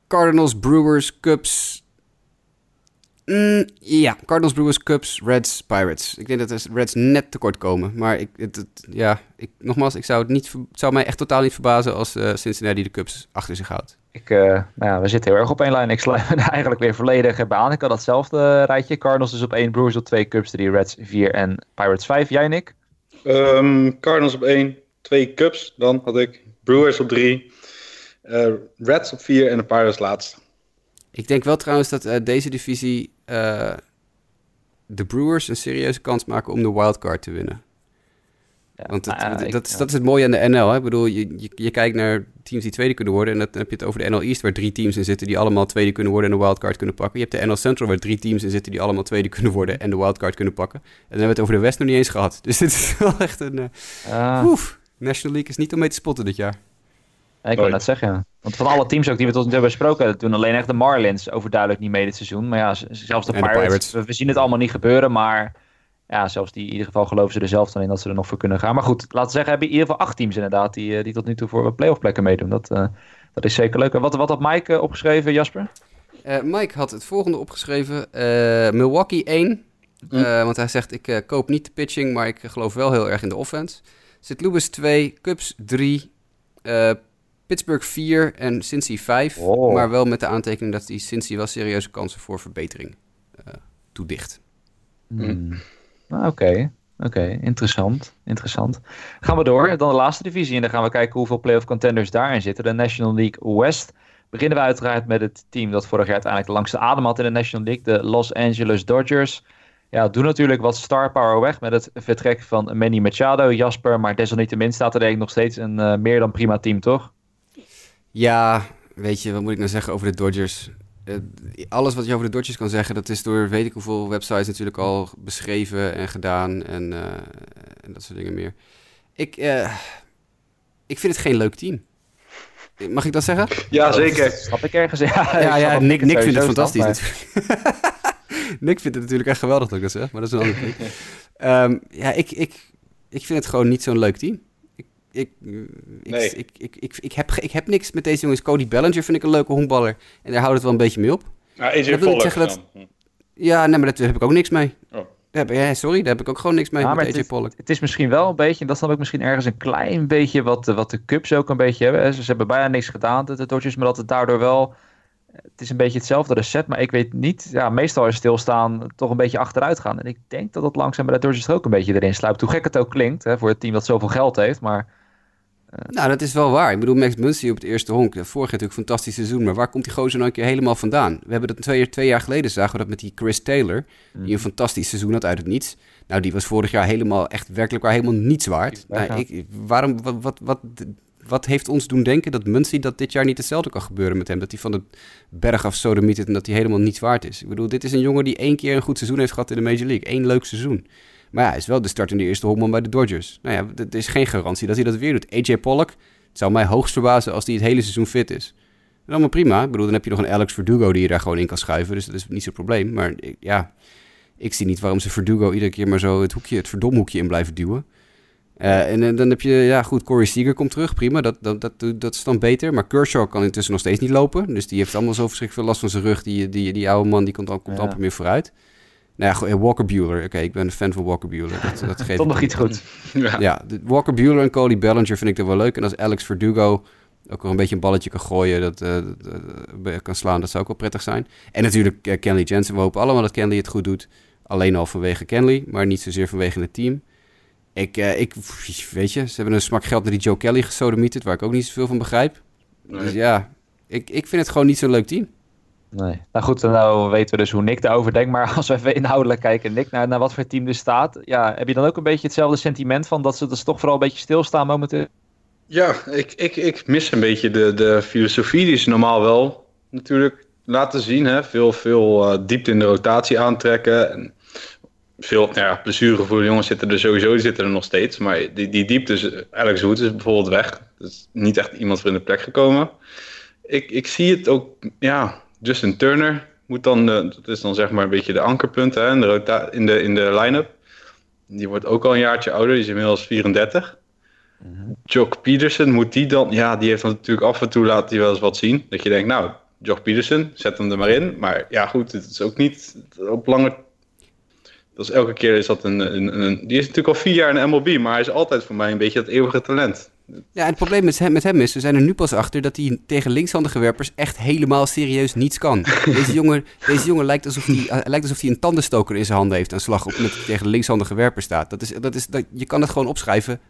Cardinals, Brewers, Cubs, Mm, ja, Cardinals, Brewers, Cubs, Reds, Pirates. Ik denk dat de Reds net tekort komen. Maar ik, het, ja, ik, nogmaals, ik zou het, niet, het zou mij echt totaal niet verbazen als uh, Cincinnati de Cubs achter zich houdt. Ik, uh, nou ja, we zitten heel erg op één lijn. Ik sluit me eigenlijk weer volledig bij aan. Ik had datzelfde rijtje. Cardinals dus op één, Brewers op twee, Cubs 3, Reds 4 en Pirates 5. Jij, Nick? Um, Cardinals op één, twee Cubs. Dan had ik Brewers op drie, uh, Reds op vier en de Pirates laatst. Ik denk wel trouwens dat uh, deze divisie uh, de Brewers een serieuze kans maken om de wildcard te winnen. Ja, Want het, uh, dat, is, dat is het mooie aan de NL. Hè? Ik bedoel, je, je, je, kijkt naar teams die tweede kunnen worden. En dan heb je het over de NL East, waar drie teams in zitten die allemaal tweede kunnen worden en de wildcard kunnen pakken. Je hebt de NL Central, waar drie teams in zitten die allemaal tweede kunnen worden en de wildcard kunnen pakken. En dan hebben we het over de West nog niet eens gehad. Dus dit is wel echt een. Uh, oef, National League is niet om mee te spotten dit jaar. Ik wil net zeggen, ja. Want van alle teams ook die we tot nu toe hebben besproken, doen alleen echt de Marlins overduidelijk niet mee dit seizoen. Maar ja, zelfs de Pirates, de Pirates. We, we, zien het allemaal niet gebeuren, maar ja, zelfs die in ieder geval geloven ze er zelf dan in dat ze er nog voor kunnen gaan. Maar goed, laten we zeggen, hebben in ieder geval acht teams inderdaad die, eh, die tot nu toe voor playoff plekken meedoen. Dat, uh, dat is zeker leuk. wat, wat had Mike uh, opgeschreven, Jasper? Mike had het volgende opgeschreven. Milwaukee 1. Hm. want hij zegt, ik koop niet de pitching, maar ik geloof wel heel erg in de offense. St. Louis 2, Cubs 3, Pittsburgh 4 en Cincy 5. Oh. Maar wel met de aantekening dat die Cincy wel serieuze kansen voor verbetering uh, toedicht. Hmm. Ah, oké, oké, interessant, interessant. Gaan we door, dan de laatste divisie. En dan gaan we kijken hoeveel playoff contenders daarin zitten. De National League West. Beginnen we uiteraard met het team dat vorig jaar uiteindelijk de langste adem had in de National League. De Los Angeles Dodgers. Ja, doen natuurlijk wat star power weg met het vertrek van Manny Machado, Jasper. Maar desalniettemin staat er denk ik nog steeds een uh, meer dan prima team, toch? Ja, weet je, wat moet ik nou zeggen over de Dodgers? eh, alles wat je over de Dodgers kan zeggen, dat is door weet ik hoeveel websites natuurlijk al beschreven en gedaan en, eh, en dat soort dingen meer. Ik, eh, ik vind het geen leuk team. Mag ik dat zeggen? Ja, zeker. Dat snap ik ergens. Ja, Ja, ja Nick, ik Nick vindt het fantastisch. Nick vindt het natuurlijk echt geweldig dat ik dat zeg, maar dat is een ander ding. Ehm, ja, ik, ik, ik vind het gewoon niet zo'n leuk team. Ik, ik, ik, Nee. ik, ik, ik, ik, heb, ik heb niks met deze jongens. Cody Bellinger vind ik een leuke honkballer. En daar houdt het wel een beetje mee op. Ja, Dat wil niet Pollock zeggen dat- dan. Ja, nee, maar daar heb ik ook niks mee. Oh. Daar heb, ja, sorry, daar heb ik ook gewoon niks mee Ja, met het AJ is- Pollock. Het is misschien wel een beetje, en dat snap ik misschien ergens een klein beetje wat, de- wat de Cubs ook een beetje hebben. Ze, ze hebben bijna niks gedaan, de, de Dodgers, maar dat het daardoor wel... Het is een beetje hetzelfde recept, maar ik weet niet... Ja, meestal is stilstaan toch een beetje achteruit gaan. En ik denk dat het langzaam bij de Dodgers er ook een beetje erin sluipt. Hoe gek het ook klinkt, hè, voor het team dat zoveel geld heeft, maar... Nou, dat is wel waar. Ik bedoel, Max Muncy op het eerste honk. Vorig jaar natuurlijk een fantastisch seizoen. Maar waar komt die gozer nou een keer helemaal vandaan? We hebben dat twee, twee jaar geleden zagen we dat met die Chris Taylor. Die een fantastisch seizoen had uit het niets. Nou, die was vorig jaar helemaal, echt werkelijk waar helemaal niets waard. Nou, ik, waarom, wat, wat, wat, wat heeft ons doen denken dat Muncy dat dit jaar niet hetzelfde kan gebeuren met hem? Dat hij van de berg af sodemiet en dat hij helemaal niets waard is. Ik bedoel, dit is een jongen die één keer een goed seizoen heeft gehad in de Major League. Eén leuk seizoen. Maar ja, hij is wel de startende eerste honkman bij de Dodgers. Nou ja, het is geen garantie dat hij dat weer doet. AJ Pollock, het zou mij hoogst verbazen als hij het hele seizoen fit is. Dat is allemaal prima. Ik bedoel, dan heb je nog een Alex Verdugo die je daar gewoon in kan schuiven. Dus dat is niet zo'n probleem. Maar ik- ja, ik zie niet waarom ze Verdugo iedere keer maar zo het, hoekje, het verdomhoekje in blijven duwen. Eh, en, eh, dan heb je, ja goed, Corey Seager komt terug, prima, dat, dat, dat, dat is dan beter. Maar Kershaw kan intussen nog steeds niet lopen. Dus die heeft allemaal zo verschrikkelijk veel last van zijn rug. Die, die, die oude man, die komt, komt Ja. amper meer vooruit. Nou ja, Walker Bueller. Oké, ik ben een fan van Walker Bueller. Dat, dat geef Toch nog iets goed. Ja. Ja, Walker Bueller en Cody Bellinger vind ik er wel leuk. En als Alex Verdugo ook nog een beetje een balletje kan gooien, dat, eh, dat, eh, kan slaan, dat zou ook wel prettig zijn. En natuurlijk eh, Kenley Jensen. We hopen allemaal dat Kenley het goed doet. Alleen al vanwege Kenley, maar niet zozeer vanwege het team. Ik, eh, ik, weet je, ze hebben een smak geld naar die Joe Kelly gesodemieterd, waar ik ook niet zoveel van begrijp. Nee. Dus ja, ik, ik vind het gewoon niet zo'n leuk team. Nee. Nou goed, nou weten we dus hoe Nick daarover denkt. Maar als we even inhoudelijk kijken, Nick, naar, naar wat voor team er staat. Ja, heb je dan ook een beetje hetzelfde sentiment van dat ze dus toch vooral een beetje stilstaan momenteel? Ja, ik, ik, ik mis een beetje de, de filosofie die ze normaal wel natuurlijk laten zien. Hè? Veel, veel eh, diepte in de rotatie aantrekken. En veel ja, jongens zitten er sowieso, die zitten er nog steeds. Maar die, die diepte, is- Alex Wood is bijvoorbeeld weg. Dus niet echt iemand voor in de plek gekomen. Ik, ik zie het ook, ja, Justin Turner moet dan, eh, dat is dan zeg maar een beetje de ankerpunt hè, in de, in de, in de line-up. Die wordt ook al een jaartje ouder, die is inmiddels 34. Jock Peterson, moet die dan... Ja, die heeft dan natuurlijk af en toe laat hij wel eens wat zien. Dat je denkt, nou, Jock Peterson, zet hem er maar in. Maar ja, goed, het is ook niet op lange... Dat is elke keer is dat een, een, een... Die is natuurlijk al vier jaar in de MLB, maar hij is altijd voor mij een beetje dat eeuwige talent. Ja, en het probleem met hem, met hem is, we zijn er nu pas achter dat hij tegen linkshandige werpers echt helemaal serieus niets kan. Deze jongen, deze jongen lijkt, alsof hij, eh, lijkt alsof hij een tandenstoker in zijn handen heeft aan slag op met tegen linkshandige werpers staat. Dat is, dat is, dat, je kan het gewoon opschrijven,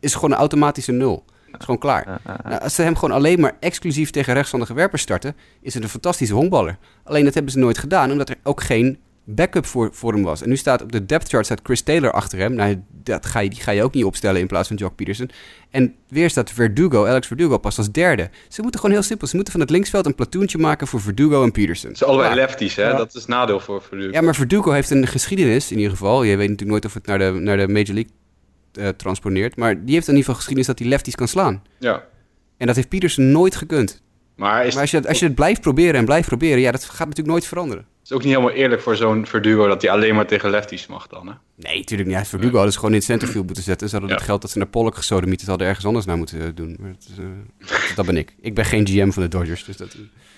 is gewoon een automatische nul. is gewoon klaar. Nou, als ze hem gewoon alleen maar exclusief tegen rechtshandige werpers starten, is het een fantastische honkballer. Alleen dat hebben ze nooit gedaan, omdat er ook geen backup voor, voor hem was. En nu staat op de depth chart staat Chris Taylor achter hem. Nou, dat ga je, die ga je ook niet opstellen in plaats van Jock Peterson. En weer staat Verdugo, Alex Verdugo, pas als derde. Ze moeten gewoon heel simpel, ze moeten van het linksveld een platoentje maken voor Verdugo en Peterson. Het zijn allebei lefties, hè? Ja. Dat is nadeel voor, de... Ja, maar Verdugo heeft een geschiedenis in ieder geval. Je weet natuurlijk nooit of het naar de, naar de Major League eh, transponeert. Maar die heeft in ieder geval geschiedenis dat hij lefties kan slaan. Ja. En dat heeft Peterson nooit gekund. Maar is, Maar als je, als je het blijft proberen en blijft proberen, ja, dat gaat natuurlijk nooit veranderen. Het is ook niet helemaal eerlijk voor zo'n Verdugo dat hij alleen maar tegen lefties mag dan, hè? Nee, natuurlijk niet. Verdugo hadden ze gewoon in het centerfield moeten zetten. Ze hadden Ja. het geld dat ze naar Pollock gesodemieterd hadden ergens anders naar moeten eh, doen. Maar het is, eh, dat ben ik. Ik ben geen GM van de Dodgers, dus dat...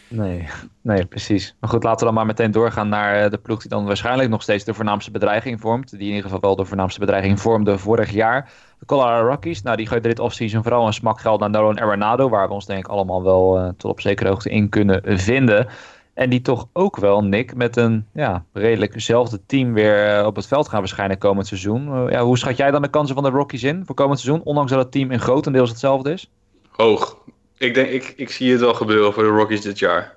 Nee, nee, precies. Maar goed, laten we dan maar meteen doorgaan naar eh, de ploeg die dan waarschijnlijk nog steeds de voornaamste bedreiging vormt. Die in ieder geval wel de voornaamste bedreiging vormde vorig jaar. De Colorado Rockies, nou die gooiden dit offseason vooral een smak geld naar Nolan Arenado. Waar we ons denk ik allemaal wel eh, tot op zekere hoogte in kunnen vinden. En die toch ook wel, Nick, met een ja, redelijk hetzelfde team weer eh, op het veld gaan verschijnen komend seizoen. Eh, ja, hoe schat jij dan de kansen van de Rockies in voor komend seizoen? Ondanks dat het team in grotendeels hetzelfde is. Hoog. Ik denk, ik, ik zie het wel gebeuren voor de Rockies dit jaar.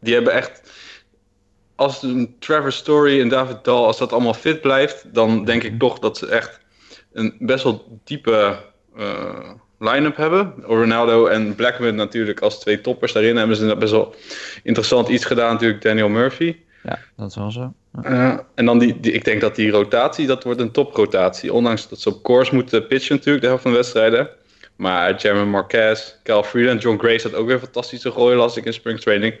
Die hebben echt... Als een Trevor Story en David Dahl, als dat allemaal fit blijft, dan denk ik toch dat ze echt een best wel diepe, eh, line-up hebben. Ronaldo en Blackman natuurlijk als twee toppers daarin. Hebben ze best wel interessant iets gedaan natuurlijk, Daniel Murphy. Ja, dat is wel zo. Uh, en dan die, die, ik denk dat die rotatie, dat wordt een toprotatie. Ondanks dat ze op course moeten pitchen natuurlijk, de helft van de wedstrijden. Maar Jeremy Marquez, Cal Freeland, John Grace had ook weer fantastische gooien, las ik in spring training.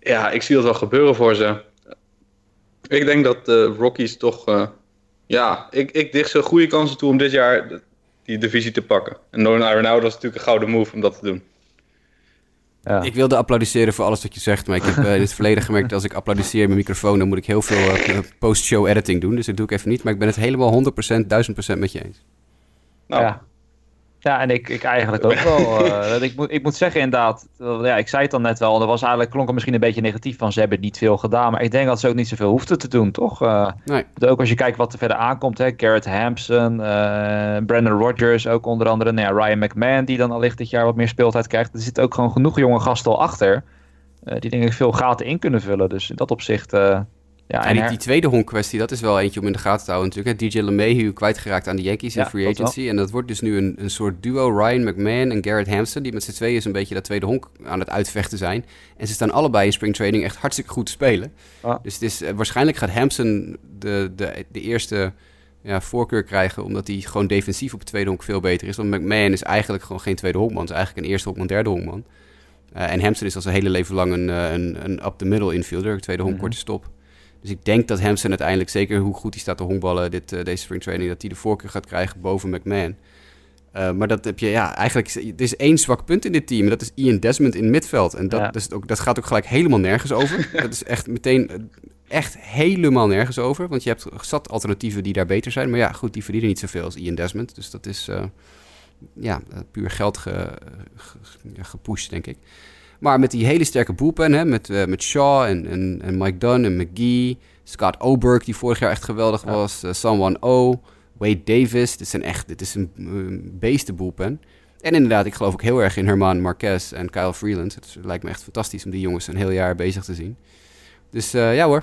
Ja, ik zie dat wel gebeuren voor ze. Ik denk dat de Rockies toch... Uh, ja, ik, ik dicht ze goede kansen toe om dit jaar die divisie te pakken. En Nolan Arenado was natuurlijk een gouden move om dat te doen. Ja. Ik wilde applaudisseren voor alles wat je zegt, maar ik heb uh, in het verleden gemerkt dat als ik applaudisseer mijn microfoon, dan moet ik heel veel uh, post-show editing doen. Dus dat doe ik even niet, maar ik ben het helemaal 100%, 1000% met je eens. Nou, ja. Ja, en ik, ik eigenlijk ook wel. Uh, ik, moet, ik moet zeggen inderdaad, ja, ik zei het dan net wel, er was eigenlijk, klonk er misschien een beetje negatief van, ze hebben niet veel gedaan, maar ik denk dat ze ook niet zoveel hoefden te doen, toch? Uh, nee. Ook als je kijkt wat er verder aankomt, hè, Garrett Hampson, uh, Brandon Rodgers, ook onder andere nou ja, Ryan McMahon, die dan allicht dit jaar wat meer speeltijd krijgt. Er zitten ook gewoon genoeg jonge gasten al achter, die denk ik veel gaten in kunnen vullen. Dus in dat opzicht ja, en, die, tweede honk-kwestie, dat is wel eentje om in de gaten te houden natuurlijk. DJ LeMahieu kwijtgeraakt aan de Yankees in free agency. En dat wordt dus nu een, een soort duo Ryan McMahon en Garrett Hampson... die met z'n tweeën een beetje dat tweede honk aan het uitvechten zijn. En ze staan allebei in spring training echt hartstikke goed te spelen. Dus het is, eh, waarschijnlijk gaat Hampson de, de, de eerste ja, voorkeur krijgen... omdat hij gewoon defensief op het tweede honk veel beter is. Want McMahon is eigenlijk gewoon geen tweede honkman. Het is eigenlijk een eerste honkman, derde honkman. Uh, en Hampson is al zijn hele leven lang een, eh, een, een up-the-middle infielder. Tweede honk, mm korte stop. Dus ik denk dat Hampson uiteindelijk, zeker hoe goed hij staat te honkballen dit, uh, deze springtraining, dat hij de voorkeur gaat krijgen boven McMahon. Uh, maar dat heb je, ja, eigenlijk, er is één zwak punt in dit team. En dat is Ian Desmond in het midveld. En dat, dus ook, dat gaat ook gelijk helemaal nergens over. dat is echt meteen, echt helemaal nergens over. Want je hebt zat alternatieven die daar beter zijn. Maar ja, goed, die verdienen niet zoveel als Ian Desmond. Dus dat is, uh, ja, puur geld ge, ge, gepusht, denk ik. Maar met die hele sterke bullpen, hè, met, uh, met Shaw en, en, en, Mike Dunn en McGee, Scott Oberg, die vorig jaar echt geweldig was, uh, Someone O, Wade Davis. Dit, zijn echt, dit is een uh, beesten bullpen. En inderdaad, ik geloof ook heel erg in Herman Marquez en Kyle Freeland. Het lijkt me echt fantastisch om die jongens een heel jaar bezig te zien. Dus ja hoor,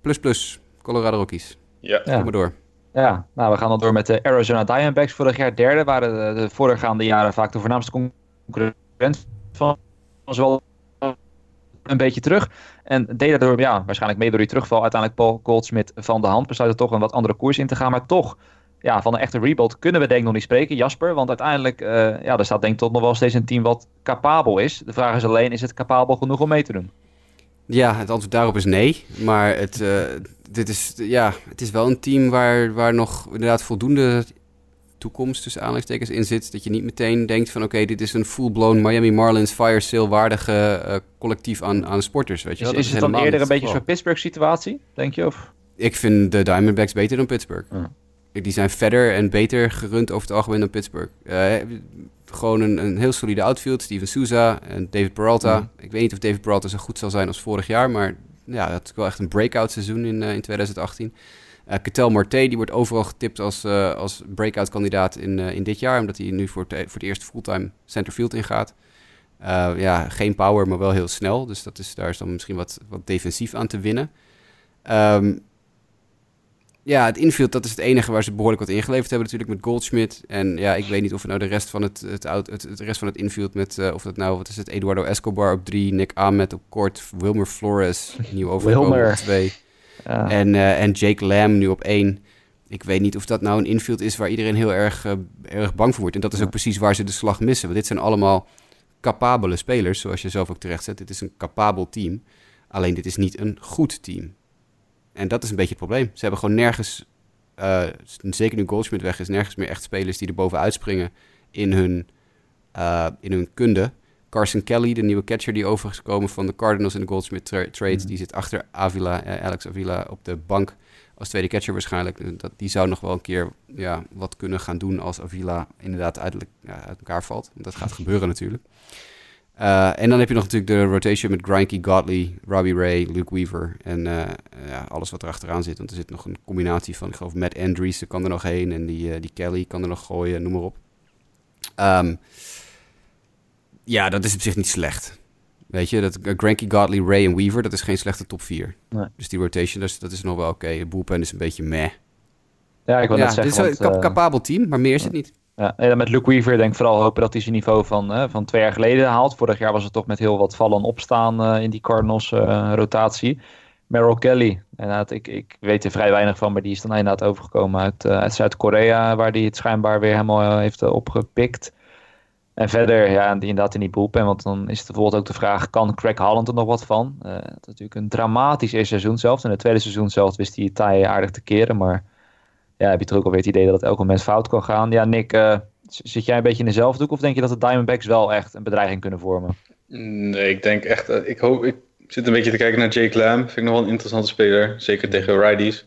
plus plus, Colorado Rockies. Ja. Kom maar door. Ja, nou, we gaan dan door met de Arizona Diamondbacks. Vorig jaar derde waren de, de voorgaande jaren vaak de voornaamste concurrent van was wel een beetje terug. En deed daardoor, ja, waarschijnlijk mee door die terugval, uiteindelijk Paul Goldsmith van de hand. Besluit toch een wat andere koers in te gaan. Maar toch, ja, van een echte rebuild kunnen we denk ik nog niet spreken, Jasper. Want uiteindelijk, uh, ja, er staat denk ik tot nog wel steeds een team wat capabel is. De vraag is alleen, is het capabel genoeg om mee te doen? Ja, het antwoord daarop is nee. Maar het, uh, dit is, ja, het is wel een team waar, waar nog inderdaad voldoende toekomst tussen aanleidingstekens in zit. Dat je niet meteen denkt van oké, dit is een full-blown Miami Marlins fire sale waardige uh, collectief aan, aan sporters. Weet je is, wel? is het dan eerder een beetje zo'n Pittsburgh situatie, denk je? Of? Ik vind de Diamondbacks beter dan Pittsburgh. Die zijn verder en beter gerund over het algemeen dan Pittsburgh. Uh, gewoon een, een heel solide outfield. Steven Souza en David Peralta. Mm. Ik weet niet of David Peralta zo goed zal zijn als vorig jaar, maar ja, dat is wel echt een breakout seizoen in, in 2018. Uh, Ketel Marte, die wordt overal getipt als, uh, als breakout kandidaat in, uh, in dit jaar. Omdat hij nu voor, voor het eerst fulltime centerfield ingaat. ja, geen power, maar wel heel snel. Dus dat is, daar is dan misschien wat, wat defensief aan te winnen. Um, ja, het infield, dat is het enige waar ze behoorlijk wat ingeleverd hebben natuurlijk met Goldschmidt. En ja, ik weet niet of het nou de rest van het, het, het, het rest van het infield met, uh, of dat nou, wat is het, Eduardo Escobar op drie, Nick Ahmed op kort, Wilmer Flores, nieuw overgekomen op twee. Ja. En, uh, en Jake Lamb nu op één. Ik weet niet of dat nou een infield is waar iedereen heel erg, uh, erg bang voor wordt. En dat is ook precies waar ze de slag missen. Want dit zijn allemaal capabele spelers, zoals je zelf ook terecht zet. Dit is een capabel team. Alleen dit is niet een goed team. En dat is een beetje het probleem. Ze hebben gewoon nergens, uh, zeker nu Goldschmidt weg is, nergens meer echt spelers die er bovenuit springen in hun, uh, in hun kunde. Carson Kelly, de nieuwe catcher die over is gekomen van de Cardinals in de Goldsmith tra trades, mm. die zit achter Avila, eh, Alex Avila op de bank als tweede catcher waarschijnlijk. Dat, die zou nog wel een keer ja, wat kunnen gaan doen als Avila inderdaad uit, ja, uit elkaar valt. Want dat gaat gebeuren natuurlijk. Uh, en dan heb je nog natuurlijk de rotation met Grinky, Godley, Robbie Ray, Luke Weaver en uh, ja, alles wat er achteraan zit. Want er zit nog een combinatie van, ik geloof Matt Andrews kan er nog heen en die, uh, die Kelly kan er nog gooien, noem maar op. Um, ja, dat is op zich niet slecht. Weet je, dat Granky, Godley, Ray en Weaver, dat is geen slechte top 4. Nee. Dus die rotation, dat is, dat is nog wel oké. Okay. Bullpen is een beetje meh. Ja, ik wil ja, net zeggen. Dit is een capabel team, maar meer is het niet. Ja, en met Luke Weaver denk ik vooral hopen dat hij zijn niveau van, van twee jaar geleden haalt. Vorig jaar was het toch met heel wat vallen opstaan in die Cardinals rotatie. Merrill Kelly, inderdaad, ik, ik weet er vrij weinig van, maar die is dan inderdaad overgekomen uit, uit Zuid-Korea, waar hij het schijnbaar weer helemaal heeft opgepikt. En verder, ja, inderdaad in die bullpen. Want dan is het bijvoorbeeld ook de vraag: kan Craig Holland er nog wat van? Uh, het is natuurlijk een dramatisch eerste seizoen zelf. In het tweede seizoen zelf wist hij taai aardig te keren. Maar ja, heb je toch ook alweer het idee dat het elk moment fout kan gaan? Ja, Nick, uh, zit jij een beetje in dezelfde hoek? Of denk je dat de Diamondbacks wel echt een bedreiging kunnen vormen? Nee, ik denk echt. Uh, ik, hoop, ik zit een beetje te kijken naar Jake Lamb. Vind ik nog wel een interessante speler. Zeker tegen righties.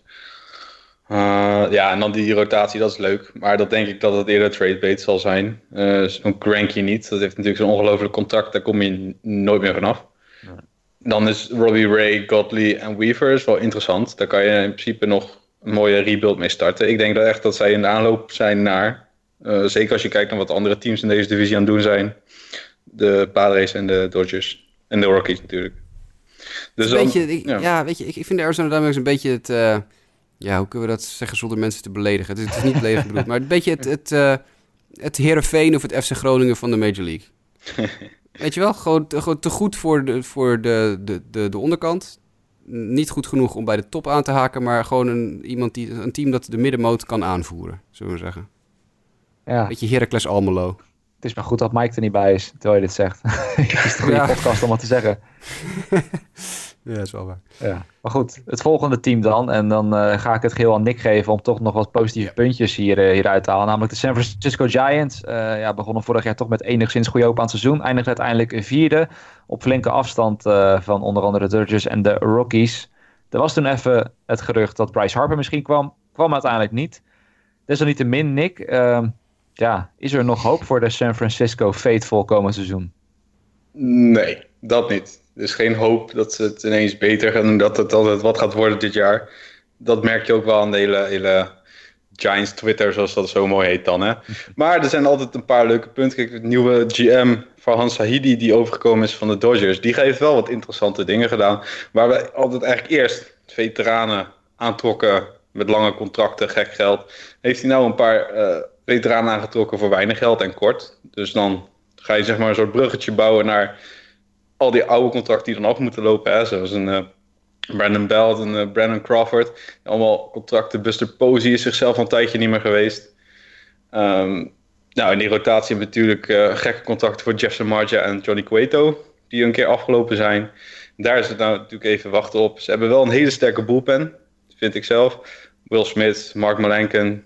Uh, ja, en dan die rotatie, dat is leuk. Maar dat denk ik dat het eerder trade bait zal zijn. Uh, Zo'n Cranky niet. Dat heeft natuurlijk zo'n ongelooflijk contract. Daar kom je nooit meer vanaf. Nee. Dan is Robbie Ray, Godley en Weaver is wel interessant. Daar kan je in principe nog een mooie rebuild mee starten. Ik denk dat echt dat zij in de aanloop zijn naar... Uh, zeker als je kijkt naar wat andere teams in deze divisie aan het doen zijn. De Padres en de Dodgers. En de Rockies natuurlijk. Dus dan, beetje, ik, ja. ja. weet je, ik, ik vind de Arizona Diamondbacks een beetje het ja, hoe kunnen we dat zeggen zonder mensen te beledigen? Het is, het is niet beledigend bedoeld, maar een beetje het, het, uh, het Heerenveen of het FC Groningen van de Major League. Weet je wel, gewoon, gewoon te goed voor, de, voor de, de, de, de onderkant. Niet goed genoeg om bij de top aan te haken, maar gewoon een, iemand die, een team dat de middenmoot kan aanvoeren, zullen we zeggen. Ja. Beetje Heracles Almelo. Het is maar goed dat Mike er niet bij is, terwijl je dit zegt. Het is een goede ja. podcast om wat te zeggen. Ja, dat is wel waar. Ja. Maar goed, het volgende team dan. En dan uh, ga ik het geheel aan Nick geven om toch nog wat positieve puntjes hier, uh, hieruit te halen. Namelijk de San Francisco Giants. Uh, ja, begonnen vorig jaar toch met enigszins goede hoop aan het seizoen. Eindigde uiteindelijk vierde. Op flinke afstand van onder andere de Dodgers en de Rockies. Er was toen even het gerucht dat Bryce Harper misschien kwam. Kwam uiteindelijk niet. Desalniettemin, Nick. Ehm, ja, is er nog hoop voor de San Francisco Faithful komend seizoen? Nee, dat niet. Er is geen hoop dat ze het ineens beter gaan doen, dat het altijd wat gaat worden dit jaar. Dat merk je ook wel aan de hele, hele Giants Twitter, zoals dat zo mooi heet dan. Hè? Maar er zijn altijd een paar leuke punten. Kijk, het nieuwe GM van Hans Sahidi, die overgekomen is van de Dodgers, die heeft wel wat interessante dingen gedaan. Waar we altijd eigenlijk eerst veteranen aantrokken met lange contracten, gek geld. Heeft hij nou een paar uh, veteranen aangetrokken voor weinig geld en kort. Dus dan ga je zeg maar een soort bruggetje bouwen naar al die oude contracten die dan af moeten lopen. Hè, zoals een uh, Brandon Belt en uh, Brandon Crawford. Allemaal contracten. Buster Posey is zichzelf al een tijdje niet meer geweest. Um, nou, in die rotatie hebben we natuurlijk uh, gekke contracten voor Jeff Samardzija en Johnny Cueto. Die een keer afgelopen zijn. Daar is het nou natuurlijk even wachten op. Ze hebben wel een hele sterke bullpen, vind ik zelf. Will Smith, Mark Malenken,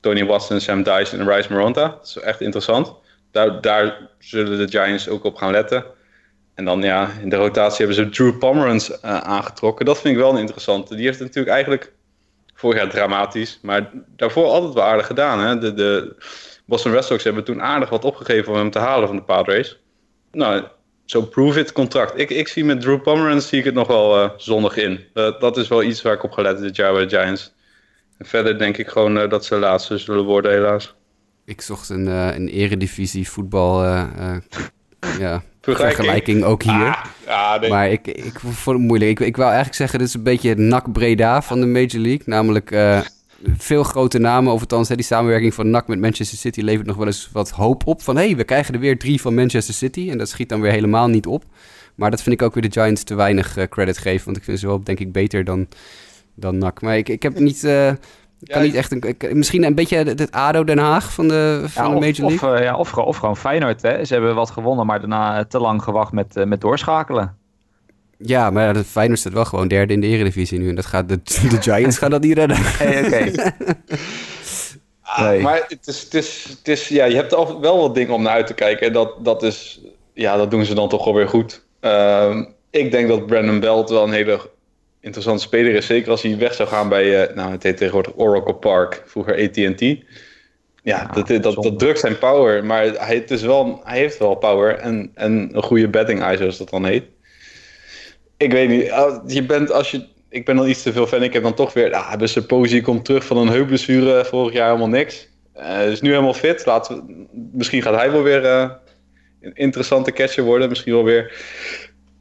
Tony Watson, Sam Dyson en Rice Maronta. Dat is echt interessant. Daar, daar zullen de Giants ook op gaan letten. En dan ja, in de rotatie hebben ze Drew Pomeranz uh, aangetrokken. Dat vind ik wel een interessante. Die heeft natuurlijk eigenlijk vorig jaar dramatisch, maar daarvoor altijd wel aardig gedaan. Hè? De, de Boston Red Sox hebben toen aardig wat opgegeven om hem te halen van de Padres. Nou, zo prove it contract. Ik, ik zie met Drew Pomeranz zie ik het nog wel uh, zonnig in. Dat is wel iets waar ik op gelet dit jaar bij de Giants. En verder denk ik gewoon uh, dat ze laatste zullen worden helaas. Ik zocht een, een eredivisie voetbal ja, vergelijking ook hier. Ah, nee. Maar ik, ik vond het moeilijk. Ik, ik wou eigenlijk zeggen, dit is een beetje het NAC Breda van de Major League. Namelijk uh, veel grote namen, of althans hè, die samenwerking van NAC met Manchester City levert nog wel eens wat hoop op. Van hé, hey, we krijgen er weer drie van Manchester City. En dat schiet dan weer helemaal niet op. Maar dat vind ik ook weer de Giants te weinig uh, credit geven. Want ik vind ze wel, denk ik, beter dan, dan NAC. Maar ik, ik heb niet... Uh, ja, kan niet echt een, misschien een beetje het ADO Den Haag van de, van de Major League? Of, uh, ja, of, of, gewoon Feyenoord. Hè. Ze hebben wat gewonnen, maar daarna te lang gewacht met, uh, met doorschakelen. Ja, maar de Feyenoord staat wel gewoon derde in de Eredivisie nu. En dat gaat de, de Giants gaan dat niet redden. Hey, ah, Maar het is, het is, het is, ja, je hebt altijd wel wat dingen om naar uit te kijken. En dat, dat, is, ja, dat doen ze dan toch wel weer goed. Uh, ik denk dat Brandon Belt wel een hele interessante speler is. Zeker als hij weg zou gaan bij, uh, nou het heet tegenwoordig Oracle Park, vroeger AT&T. Ja, dat, dat, dat, drukt zijn power, maar hij, het is wel, hij heeft wel power en, en een goede betting eye, zoals dat dan heet. Ik weet niet, je bent als je, ik ben al iets te veel fan, ik heb dan toch weer, ah, dus Posie komt terug van een heupblessure, vorig jaar helemaal niks. Uh, is nu helemaal fit, laten we, misschien gaat hij wel weer uh, een interessante catcher worden, misschien wel weer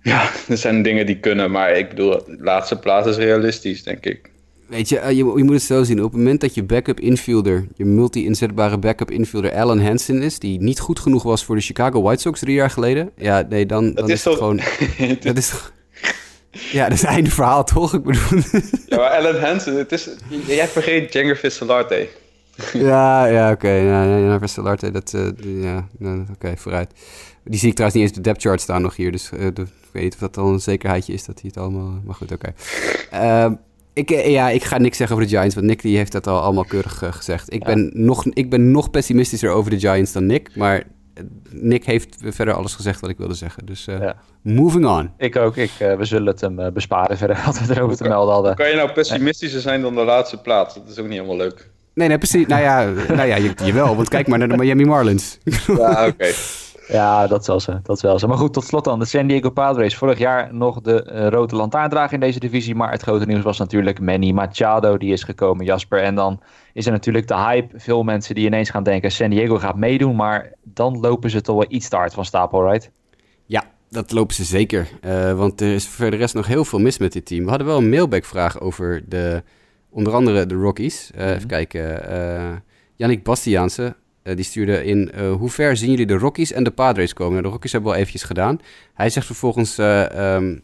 ja, er zijn dingen die kunnen, maar ik bedoel, de laatste plaats is realistisch, denk ik. Weet je, je, je, moet het zo zien. Op het moment dat je backup infielder, je multi-inzetbare backup infielder Alan Hansen is, die niet goed genoeg was voor de Chicago White Sox drie jaar geleden, ja, nee, dan, dat dan is, het gewoon. dat is toch. Ja, dat is het einde verhaal toch? Ik bedoel. ja, maar Alan Hansen, het is. Jij vergeet Jenger Vissalarte. ja, ja, oké. Okay. Ja, ja, Vissalarte, dat. Uh, ja, oké, vooruit. Die zie ik trouwens niet eens de depth chart staan nog hier. Dus uh, de, ik weet niet of dat al een zekerheidje is dat hij het allemaal... Maar goed, oké. Okay. Uh, ik, eh, ja, ik ga niks zeggen over de Giants, want Nick die heeft dat al allemaal keurig uh, gezegd. Ik, ben nog, ik ben nog pessimistischer over de Giants dan Nick, maar Nick heeft verder alles gezegd wat ik wilde zeggen. Dus uh, ja. moving on. Ik ook. Ik, uh, we zullen het hem besparen verder wat we erover te melden hadden. Kan je nou pessimistischer zijn dan de laatste plaats? Dat is ook niet helemaal leuk. Nee, nee, precies. Nou ja, nou ja je, jawel, want kijk maar naar de Miami Marlins. ja, oké. Ja, dat wel zo. Dat wel zo. Maar goed, tot slot dan. De San Diego Padres. Vorig jaar nog de uh, rode lantaarndrager in deze divisie. Maar het grote nieuws was natuurlijk Manny Machado. Die is gekomen, Jasper. En dan is er natuurlijk de hype. Veel mensen die ineens gaan denken... San Diego gaat meedoen. Maar dan lopen ze toch wel iets te hard van stapel, right? Ja, dat lopen ze zeker. Uh, want er is voor de rest nog heel veel mis met dit team. We hadden wel een mailback-vraag over de... Onder andere de Rockies. Uh, mm -hmm. Even kijken. Yannick Bastiaanse uh, die stuurde in, uh, hoe ver zien jullie de Rockies en de Padres komen? Nou, de Rockies hebben we al eventjes gedaan. Hij zegt vervolgens, uh, um,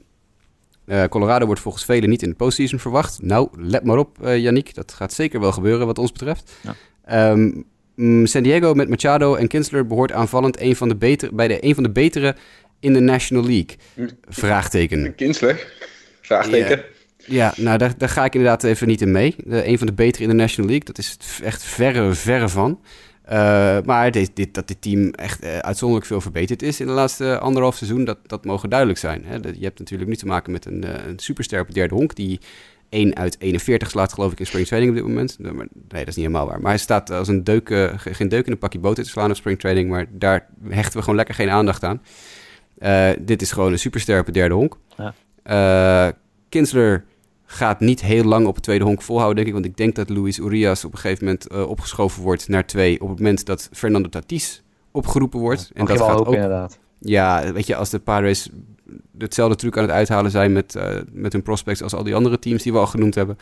Colorado wordt volgens velen niet in de postseason verwacht. Nou, let maar op, Yannick, dat gaat zeker wel gebeuren wat ons betreft. Ja. Um, San Diego met Machado en Kinsler behoort aanvallend een van de betere, bij de, een van de betere in de National League. Vraagteken. Kinsler? Vraagteken. Ja, nou daar, daar ga ik inderdaad even niet in mee. De, een van de betere in de National League, dat is echt verre, verre van. Uh, maar dit, dit, dat dit team echt uh, uitzonderlijk veel verbeterd is in de laatste anderhalf seizoen, dat, dat mogen duidelijk zijn. Hè? je hebt natuurlijk nu te maken met een, uh, een superster op derde honk, die 1 uit 41 slaat, geloof ik, in spring training op dit moment. Nee, dat is niet helemaal waar. Maar hij staat als een deuk, geen deuk in een pakje boter te slaan op spring training, maar daar hechten we gewoon lekker geen aandacht aan. dit is gewoon een superster op derde honk. Ja. Kinsler gaat niet heel lang op het tweede honk volhouden, denk ik. Want ik denk dat Luis Urias op een gegeven moment uh, opgeschoven wordt naar twee. Op het moment dat Fernando Tatis opgeroepen wordt. Ja, en dat gaat ook, inderdaad. Ja, weet je, als de Padres hetzelfde truc aan het uithalen zijn met, uh, met hun prospects als al die andere teams die we al genoemd hebben.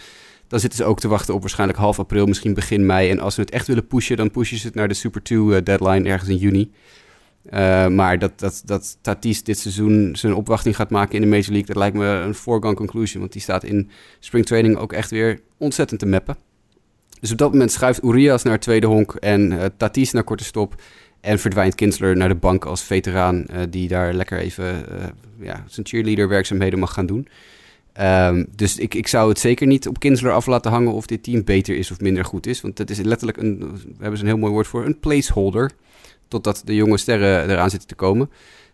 Dan zitten ze ook te wachten op waarschijnlijk half april, misschien begin mei. En als ze het echt willen pushen, dan pushen ze het naar de Super 2 uh, eh, deadline ergens in juni. Uh, maar dat, dat, dat Tatis dit seizoen zijn opwachting gaat maken in de Major League, dat lijkt me een foregone conclusion. Want die staat in spring training ook echt weer ontzettend te mappen. Dus op dat moment schuift Urias naar tweede honk en uh, Tatis naar korte stop. En verdwijnt Kinsler naar de bank als veteraan uh, die daar lekker even ja, zijn cheerleader werkzaamheden mag gaan doen. Um, dus ik, ik zou het zeker niet op Kinsler af laten hangen of dit team beter is of minder goed is. Want dat is letterlijk een, we hebben ze een heel mooi woord voor, een placeholder totdat de jonge sterren eraan zitten te komen.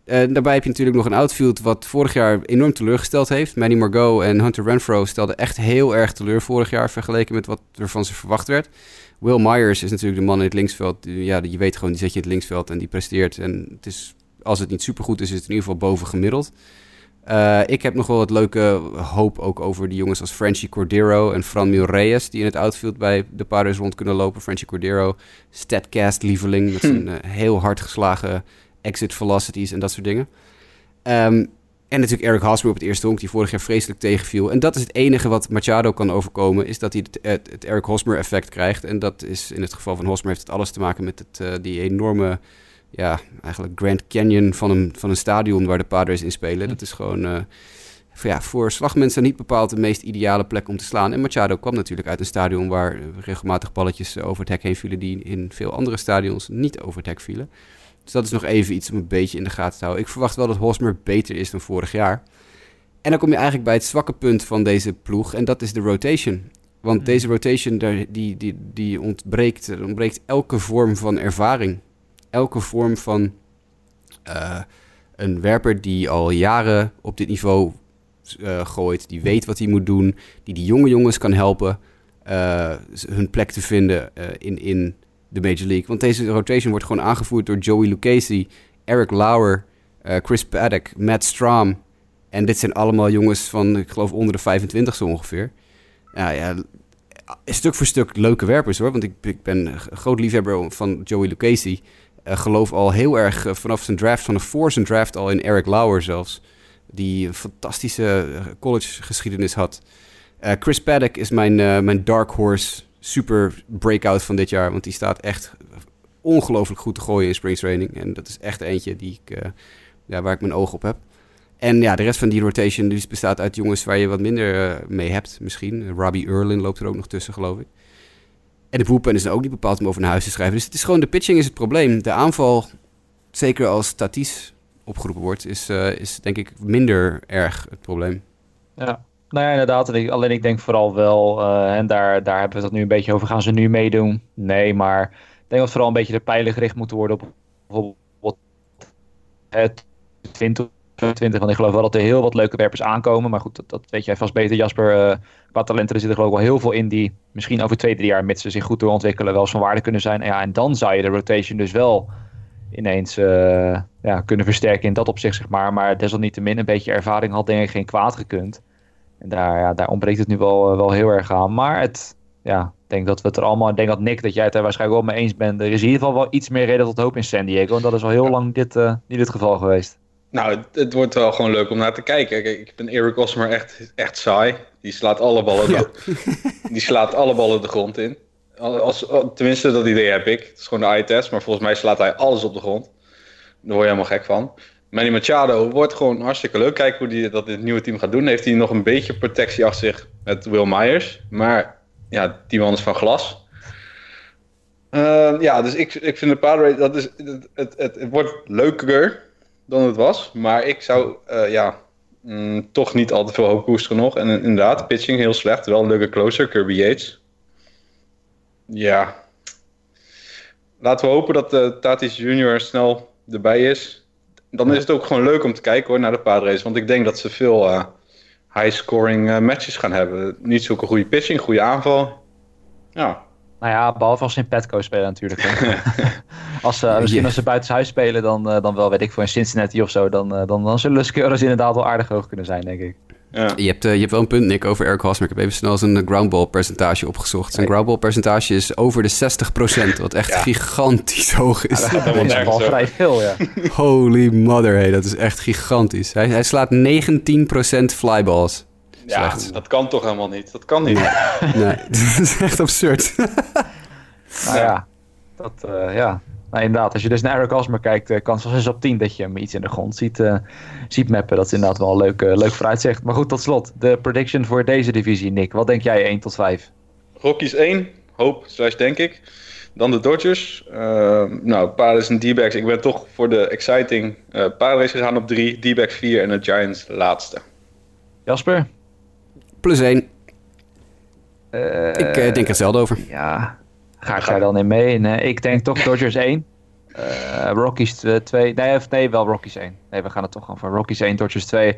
Uh, daarbij heb je natuurlijk nog een outfield wat vorig jaar enorm teleurgesteld heeft. Manny Margot en Hunter Renfro stelden echt heel erg teleur vorig jaar vergeleken met wat er van ze verwacht werd. Will Myers is natuurlijk de man in het linksveld. Ja, je weet gewoon, die zet je in het linksveld en die presteert. En het is, als het niet supergoed is, is het in ieder geval boven gemiddeld. Uh, ik heb nog wel wat leuke hoop ook over die jongens als Frenchy Cordero en Franmil Reyes... die in het outfield bij de Padres rond kunnen lopen. Frenchy Cordero, Statcast-lieveling met zijn uh, heel hard geslagen exit velocities en dat soort dingen. Um, en natuurlijk Eric Hosmer op het eerste honk, die vorig jaar vreselijk tegenviel. En dat is het enige wat Machado kan overkomen, is dat hij het, het, het Eric Hosmer effect krijgt. En dat is in het geval van Hosmer heeft het alles te maken met het, uh, die enorme ja, eigenlijk Grand Canyon van een, van een stadion waar de Padres in spelen. Dat is gewoon uh, voor, ja, voor slagmensen niet bepaald de meest ideale plek om te slaan. En Machado kwam natuurlijk uit een stadion waar regelmatig balletjes over het hek heen vielen die in veel andere stadions niet over het hek vielen. Dus dat is nog even iets om een beetje in de gaten te houden. Ik verwacht wel dat Hosmer beter is dan vorig jaar. En dan kom je eigenlijk bij het zwakke punt van deze ploeg en dat is de rotation. Want hmm. deze rotation, die, die, die ontbreekt, ontbreekt elke vorm van ervaring elke vorm van uh, een werper die al jaren op dit niveau uh, gooit, die weet wat hij moet doen, die die jonge jongens kan helpen uh, hun plek te vinden in, in de Major League. Want deze rotation wordt gewoon aangevoerd door Joey Lucchesi, Eric Lauer, Chris Paddock, Matt Strom. En dit zijn allemaal jongens van, ik geloof, onder de 25 zo ongeveer. Ja, ja, stuk voor stuk leuke werpers hoor. Want ik, ik ben een groot liefhebber van Joey Lucchesi. Uh, geloof al heel erg uh, vanaf zijn draft, vanaf voor zijn draft al in Eric Lauer zelfs. Die een fantastische uh, college geschiedenis had. Chris Paddock is mijn, mijn dark horse super breakout van dit jaar. Want die staat echt ongelooflijk goed te gooien in spring training. En dat is echt eentje die ik, ja, waar ik mijn oog op heb. En ja, de rest van die rotation dus bestaat uit jongens waar je wat minder mee hebt misschien. Robbie Erlin loopt er ook nog tussen, geloof ik. En de bullpen is er ook niet bepaald om over naar huis te schrijven. Dus het is gewoon, de pitching is het probleem. De aanval, zeker als Tatis opgeroepen wordt, is, is denk ik minder erg het probleem. Ja, nou ja, inderdaad. Alleen ik denk vooral wel, uh, en daar, daar hebben we het nu een beetje over, gaan ze nu meedoen? Nee, maar ik denk dat vooral een beetje de pijlen gericht moeten worden op bijvoorbeeld het 20, 20. Want ik geloof wel dat er heel wat leuke werpers aankomen. Maar goed, dat, dat weet jij vast beter, Jasper. Uh, qua talenten er zit er geloof ik wel heel veel in die misschien over twee, drie jaar, met ze zich goed doorontwikkelen, wel eens van waarde kunnen zijn. En, ja, en dan zou je de rotation dus wel ineens uh, ja, kunnen versterken in dat opzicht, zeg maar. Maar desalniettemin een beetje ervaring had denk ik geen kwaad gekund. En daar, ja, daar ontbreekt het nu wel, eh, wel heel erg aan. Maar het, ja, ik denk dat we het er allemaal... Ik denk dat Nick, dat jij het er waarschijnlijk wel mee eens bent. Er is in ieder geval wel iets meer reden tot hoop in San Diego. En dat is al heel lang dit, uh, niet het geval geweest. Nou, het, het, wordt wel gewoon leuk om naar te kijken. Kijk, ik vind Eric Osmer echt, echt saai. Die slaat alle ballen, de, die slaat alle ballen de grond in. Als, tenminste, dat idee heb ik. Het is gewoon de eye-test. Maar volgens mij slaat hij alles op de grond. Daar word je helemaal gek van. Manny Machado wordt gewoon hartstikke leuk. Kijk hoe hij dat dit nieuwe team gaat doen. Heeft hij nog een beetje protectie achter zich met Will Myers. Maar ja, die man is van glas. Uh, ja, dus ik, ik vind de Padres, dat is, het, het, het, het, wordt leuker dan het was. Maar ik zou uh, ja, mm, toch niet al te veel hoop koesteren nog. En inderdaad, pitching heel slecht. Wel een leuke closer, Kirby Yates. Ja. Laten we hopen dat uh, Tatis Junior snel erbij is dan is het ook gewoon leuk om te kijken hoor, naar de Padres. Want ik denk dat ze veel uh, high-scoring matches gaan hebben. Niet zulke goede pitching, goede aanval. Ja. Nou ja, behalve als ze in Petco spelen natuurlijk. als, uh, misschien als ze buitenshuis spelen, dan, dan wel, weet ik, voor in Cincinnati of zo. Dan, dan, dan zullen de scores inderdaad wel aardig hoog kunnen zijn, denk ik. Ja. Je, hebt, uh, je hebt wel een punt, Nick, over Eric Hosmer. Ik heb even snel zijn groundball percentage opgezocht. Zijn groundball percentage is over de 60%, wat echt gigantisch hoog is. Ja, dat is wel vrij veel, ja. Holy mother, hey, dat is echt gigantisch. Hij, hij slaat 19% flyballs. Ja, dat kan toch helemaal niet? Dat kan niet. Nee, nee dat is echt absurd. nou ja, dat, uh, ja, maar inderdaad, als je dus naar Eric Osmer kijkt, uh, kans van 6 op 10 dat je hem iets in de grond ziet, uh, ziet mappen. Dat is inderdaad wel een leuk, uh, leuk vooruitzicht. Maar goed, tot slot, de prediction voor deze divisie, Nick. Wat denk jij 1 tot 5? Rockies 1, hoop, slash denk ik. Dan de Dodgers. nou, Padres en D-backs. Ik ben toch voor de exciting uh, Padres gegaan op 3, D-backs 4 en de Giants laatste. Jasper? Plus 1. ik denk er hetzelfde over. Ja, Ga ik daar dan in mee? Nee, ik denk toch Dodgers 1. Uh, Rockies 2. Nee, nee, wel Rockies 1. Nee, we gaan het toch gewoon van Rockies 1, Dodgers 2.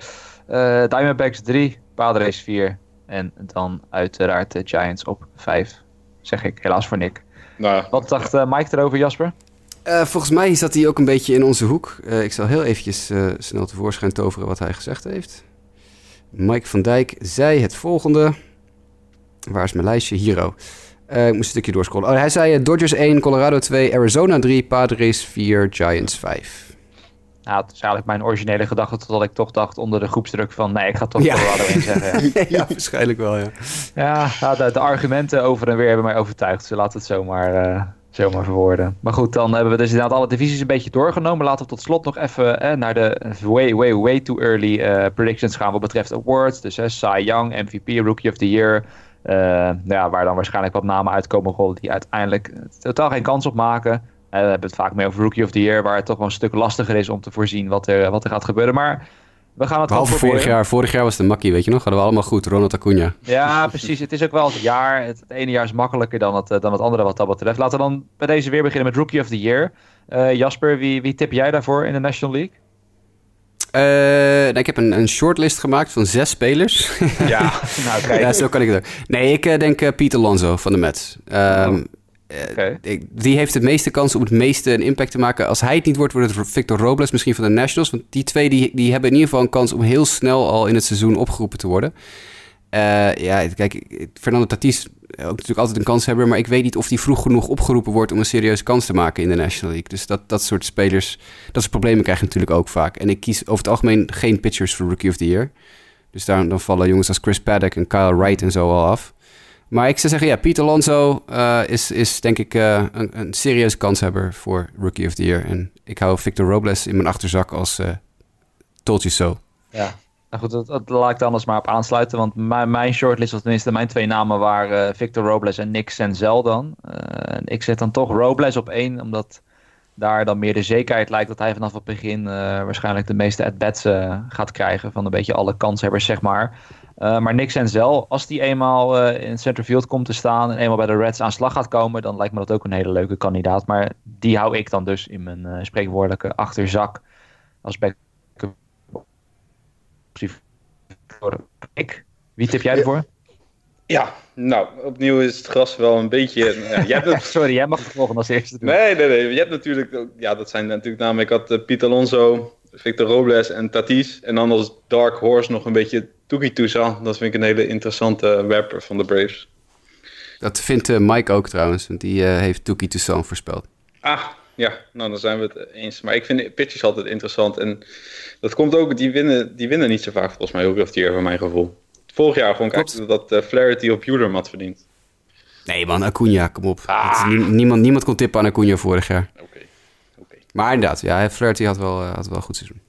Uh, Diamondbacks 3, Padres 4. En dan uiteraard de Giants op 5. Zeg ik, helaas voor Nick. Nou. Wat dacht uh, Mike erover, Jasper? Uh, volgens mij zat hij ook een beetje in onze hoek. Uh, ik zal heel eventjes uh, snel tevoorschijn toveren wat hij gezegd heeft. Mike van Dijk zei het volgende. Waar is mijn lijstje? Hier. Uh, ik moest een stukje doorscrollen. Oh, hij zei uh, Dodgers 1, Colorado 2, Arizona 3, Padres 4, Giants 5. Nou, dat is eigenlijk mijn originele gedachte, totdat ik toch dacht onder de groepsdruk van nee, ik ga toch ja. Colorado 1 zeggen. Ja. ja, waarschijnlijk wel, ja. Ja, nou, de, de, argumenten over en weer hebben mij overtuigd. Ze laten het zomaar, uh, zomaar verwoorden. Maar goed, dan hebben we dus inderdaad alle divisies een beetje doorgenomen. Laten we tot slot nog even eh, naar de way, way, way too early predictions gaan wat betreft awards. Dus uh, Cy Young, MVP, Rookie of the Year... Uh, nou ja, waar dan waarschijnlijk wat namen uitkomen rollen die uiteindelijk totaal geen kans op maken. Uh, we hebben het vaak mee over Rookie of the Year, waar het toch wel een stuk lastiger is om te voorzien wat er, wat er gaat gebeuren. Maar we gaan het Behalve vorig jaar. Vorig jaar was het makkie, weet je nog? Hadden we allemaal goed. Ronald Acuna. Ja, precies. Het is ook wel het jaar. Het, het, ene jaar is makkelijker dan het, dan het andere wat dat betreft. Laten we dan bij deze weer beginnen met Rookie of the Year. Uh, Jasper, wie, wie tip jij daarvoor in de National League? Uh, nou, ik heb een, een shortlist gemaakt van zes spelers. Ja, nou kijk. ja, zo kan ik het ook. Nee, ik uh, denk uh, Pieter Alonso van de Mets. Um, oh. okay. ik, die heeft het meeste kans om het meeste een impact te maken. Als hij het niet wordt, wordt het Victor Robles misschien van de Nationals. Want die twee die, die hebben in ieder geval een kans om heel snel al in het seizoen opgeroepen te worden. Ja, kijk, Fernando Tatis ook natuurlijk altijd een kans hebben, maar ik weet niet of die vroeg genoeg opgeroepen wordt om een serieuze kans te maken in de National League. Dus dat, dat soort spelers, dat soort problemen krijg je natuurlijk ook vaak. En ik kies over het algemeen geen pitchers voor Rookie of the Year. Dus daar, dan vallen jongens als Chris Paddock en Kyle Wright en zo al af. Maar ik zou zeggen, ja, Pieter Alonso uh, is, is denk ik uh, een, een serieuze kanshebber voor Rookie of the Year. En ik hou Victor Robles in mijn achterzak als uh, told so. Ja, nou goed, dat, laat ik dan anders maar op aansluiten. Want mijn, mijn shortlist, of tenminste mijn twee namen waren Victor Robles en Nick Senzel dan. ik zet dan toch Robles op één, omdat daar dan meer de zekerheid lijkt dat hij vanaf het begin waarschijnlijk de meeste at-bats gaat krijgen. Van een beetje alle kanshebbers, zeg maar. Uh, maar Nick Senzel, als die eenmaal in centerfield komt te staan en eenmaal bij de Reds aan slag gaat komen, dan lijkt me dat ook een hele leuke kandidaat. Maar die hou ik dan dus in mijn spreekwoordelijke achterzak als. Ik. Wie tip jij ervoor? Ja, nou, opnieuw is het gras wel een beetje. Ja, jij hebt Sorry, jij mag het volgende als eerste doen. Nee, nee, nee. Je hebt natuurlijk. Ja, dat zijn natuurlijk namelijk. Ik had Piet Alonso, Victor Robles en Tatis. En dan als Dark Horse nog een beetje Tuki Toussaint. Dat vind ik een hele interessante rapper van de Braves. Dat vindt uh, Mike ook trouwens, want die uh, heeft Tuki Toussaint voorspeld. Ah, ja, nou dan zijn we het eens. Maar ik vind pitches altijd interessant. En dat komt ook, die winnen, die winnen niet zo vaak volgens mij, ook of die van mijn gevoel. Vorig jaar gewoon kijken dat uh, Flaherty op Julerm had verdiend. Nee man, Acuna, kom op. Ah. niemand, niemand kon tippen aan Acuna vorig jaar. Oké. Okay. Okay. Maar inderdaad, ja, Flaherty had wel, had wel een goed seizoen.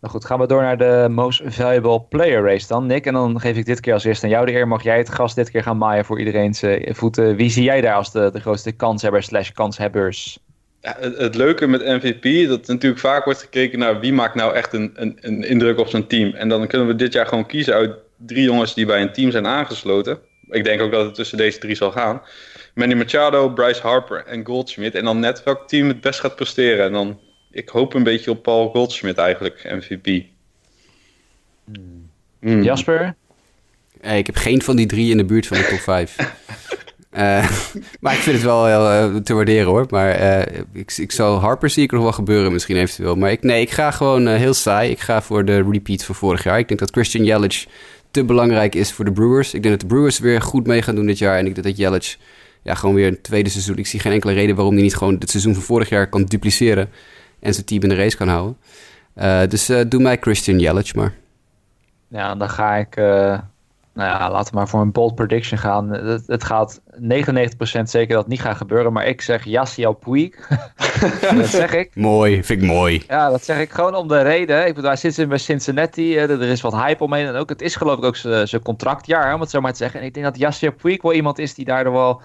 Nou goed, gaan we door naar de Most Valuable Player Race dan. Nick, en dan geef ik dit keer als eerste aan jou de eer. Mag jij het gast dit keer gaan maaien voor iedereen's voeten? Wie zie jij daar als de, de grootste kanshebber slash kanshebbers? Ja, het, het, leuke met MVP, dat natuurlijk vaak wordt gekeken naar wie maakt nou echt een, een, een indruk op zijn team. En dan kunnen we dit jaar gewoon kiezen uit drie jongens die bij een team zijn aangesloten. Ik denk ook dat het tussen deze drie zal gaan. Manny Machado, Bryce Harper en Goldschmidt. En dan net welk team het best gaat presteren. En dan ik hoop een beetje op Paul Goldschmidt eigenlijk, MVP. Hmm. Jasper? Hey, ik heb geen van die drie in de buurt van de top 5. eh, maar ik vind het wel heel uh, te waarderen hoor. Maar uh, ik, ik zal Harper zie ik nog wel gebeuren misschien eventueel. Maar ik, nee, ik ga gewoon heel saai. Ik ga voor de repeat van vorig jaar. Ik denk dat Christian Yelich te belangrijk is voor de Brewers. Ik denk dat de Brewers weer goed mee gaan doen dit jaar. En ik denk dat Yelich ja, gewoon weer een tweede seizoen... Ik zie geen enkele reden waarom hij niet gewoon het seizoen van vorig jaar kan dupliceren en zijn team in de race kan houden. Dus doe mij Christian Yelich maar. Ja, dan ga ik, nou ja, laten we maar voor een bold prediction gaan. Het, het gaat 99% zeker dat het niet gaat gebeuren, maar ik zeg Yasiel Puig. dat zeg ik. Mooi, vind ik mooi. Ja, dat zeg ik gewoon om de reden. Ik bedoel, hij zit in bij Cincinnati, er is wat hype omheen en ook, het is geloof ik ook zijn contractjaar, om het zo maar te zeggen. En ik denk dat Yasiel Puig wel iemand is die daardoor wel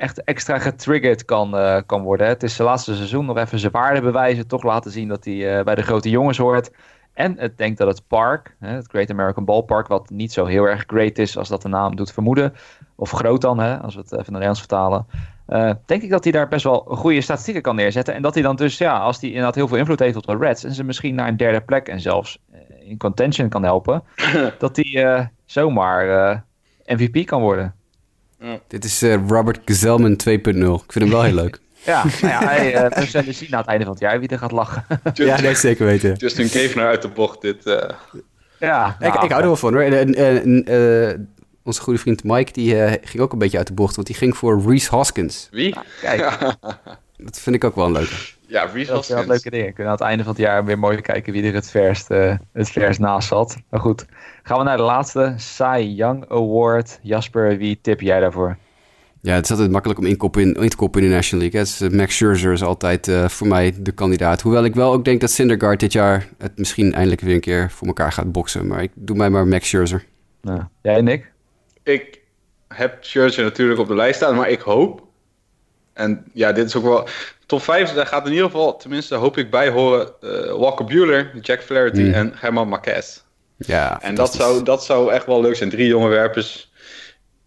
echt extra getriggerd kan, uh, kan worden. Het is zijn laatste seizoen nog even zijn waarde bewijzen. Toch laten zien dat hij uh, bij de grote jongens hoort. En het denkt dat het park, hè, het Great American Ballpark, wat niet zo heel erg great is als dat de naam doet vermoeden. Of groot dan, hè, als we het even naar Nederlands vertalen. Uh, denk ik dat hij daar best wel goede statistieken kan neerzetten. En dat hij dan dus, ja, als hij inderdaad heel veel invloed heeft op de Reds. En ze misschien naar een derde plek en zelfs in contention kan helpen. dat hij zomaar MVP kan worden. Dit is uh, Robert Gezelman 2.0. Ik vind hem wel heel leuk. Ja, nou ja hij, uh, we zullen zien na het einde van het jaar wie er gaat lachen. ja, zeker weten. Justin Kevenaar uit de bocht, dit. Uh... Ja, ik, ik hou er wel van hoor. En, en, en onze goede vriend Mike, die ging ook een beetje uit de bocht, want die ging voor Reese Hoskins. Wie? kijk. Dat vind ik ook wel een leuke. Ja, Reese Hoskins. Dat leuke dingen. Kunnen aan het einde van het jaar weer mooi kijken wie er het verst, uh, het verst naast zat. Maar goed, gaan we naar de laatste. Cy Young Award. Jasper, wie tip jij daarvoor? Ja, het is altijd makkelijk om in, te koppen in de National League. Is, uh, Max Scherzer is altijd uh, voor mij de kandidaat. Hoewel ik wel ook denk dat Syndergaard dit jaar het misschien eindelijk weer een keer voor elkaar gaat boksen. Maar ik doe mij maar Max Scherzer. Nou, jij, Nick? Ik heb Scherzer natuurlijk op de lijst staan, maar ik hoop... En ja, dit is ook wel... Top 5, daar gaat in ieder geval, tenminste hoop ik bij horen... Uh, Walker Bueller, Jack Flaherty mm. en Herman Marquez. Ja, en dat zou, dat zou echt wel leuk zijn. Drie jonge werpers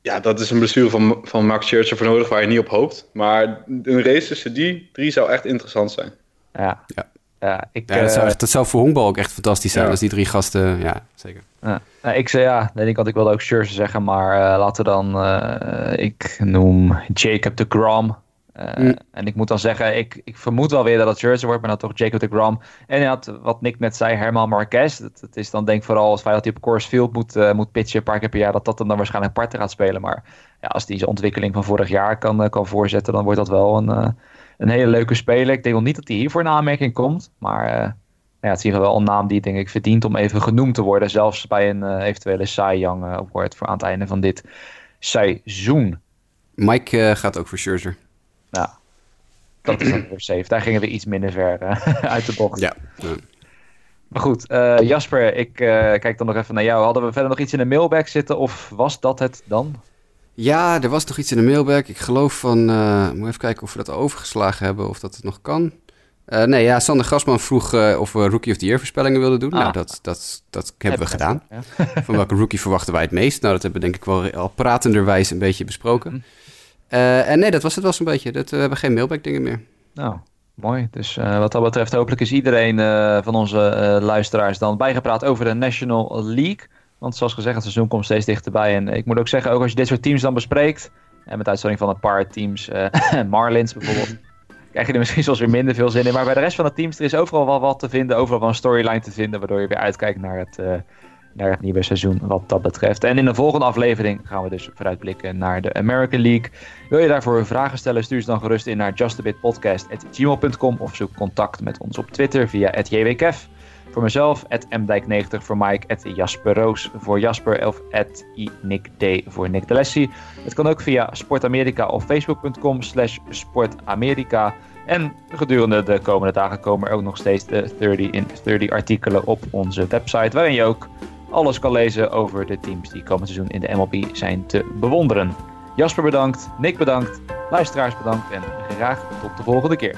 ja, dat is een blessure van, van Max Scherzer voor nodig waar je niet op hoopt. Maar een race tussen die drie zou echt interessant zijn. Ja, ja. ja, ik, ja dat, zou, uh, dat zou voor honkbal ook echt fantastisch zijn. Ja. Als die drie gasten, ja, zeker. Ja. Nou, ik zei ja, denk ik, ik wilde ook Scherzer zeggen. Maar uh, laten we dan, uh, ik noem Jacob de Grom. Uh, mm. En ik moet dan zeggen, ik, ik vermoed wel weer dat het Scherzer wordt, maar dan toch Jacob de Gram. En had, wat Nick net zei, Herman Marquez. Dat, dat is dan denk ik vooral het feit dat hij op Coors Field moet, uh, moet pitchen een paar keer per jaar, dat dat hem dan waarschijnlijk parten gaat spelen. Maar ja, als hij zijn ontwikkeling van vorig jaar kan, uh, kan voorzetten, dan wordt dat wel een, een hele leuke speler. Ik denk wel niet dat hij hier voor een aanmerking komt, maar ja, het is hier wel een naam die denk ik verdient om even genoemd te worden. Zelfs bij een eventuele Cy Young Award voor aan het einde van dit seizoen. Mike gaat ook voor Scherzer. Ja, dat is dan weer safe. Daar gingen we iets minder ver uit de bocht. Ja. Maar goed, Jasper, ik kijk dan nog even naar jou. Hadden we verder nog iets in de mailbag zitten of was dat het dan? Ja, er was nog iets in de mailbag. Ik geloof van. Uh, moet even kijken of we dat overgeslagen hebben of dat het nog kan. Uh, nee, ja, Sander Gasman vroeg uh, of we Rookie of the Year voorspellingen wilden doen. Ah. Nou, dat, dat, dat hebben we gedaan. Ja. Van welke rookie verwachten wij het meest? Nou, dat hebben we denk ik wel al pratenderwijs een beetje besproken. Mm. En nee, dat was het wel zo'n beetje. Dat, we hebben geen mailbag dingen meer. Nou, mooi. Dus wat dat betreft, hopelijk is iedereen van onze luisteraars dan bijgepraat over de National League. Want zoals gezegd, het seizoen komt steeds dichterbij. En ik moet ook zeggen, ook als je dit soort teams dan bespreekt, en met uitzondering van een paar teams, Marlins bijvoorbeeld, krijg je er misschien soms weer minder veel zin in. Maar bij de rest van de teams, er is overal wel wat te vinden, overal wel een storyline te vinden, waardoor je weer uitkijkt naar het, naar het nieuwe seizoen wat dat betreft. En in de volgende aflevering gaan we dus vooruitblikken naar de American League. Wil je daarvoor vragen stellen, stuur ze dan gerust in naar justabitpodcast.gmail.com of zoek contact met ons op Twitter via @jwkf. Voor mezelf, mdijk90 voor Mike, Jasper Roos voor Jasper of Nick D voor Nick Lessie. Het kan ook via Sportamerika of facebook.com slash sportamerika. En gedurende de komende dagen komen er ook nog steeds de 30 in 30 artikelen op onze website, waarin je ook alles kan lezen over de teams die komend seizoen in de MLB zijn te bewonderen. Jasper bedankt, Nick bedankt, luisteraars bedankt en graag tot de volgende keer.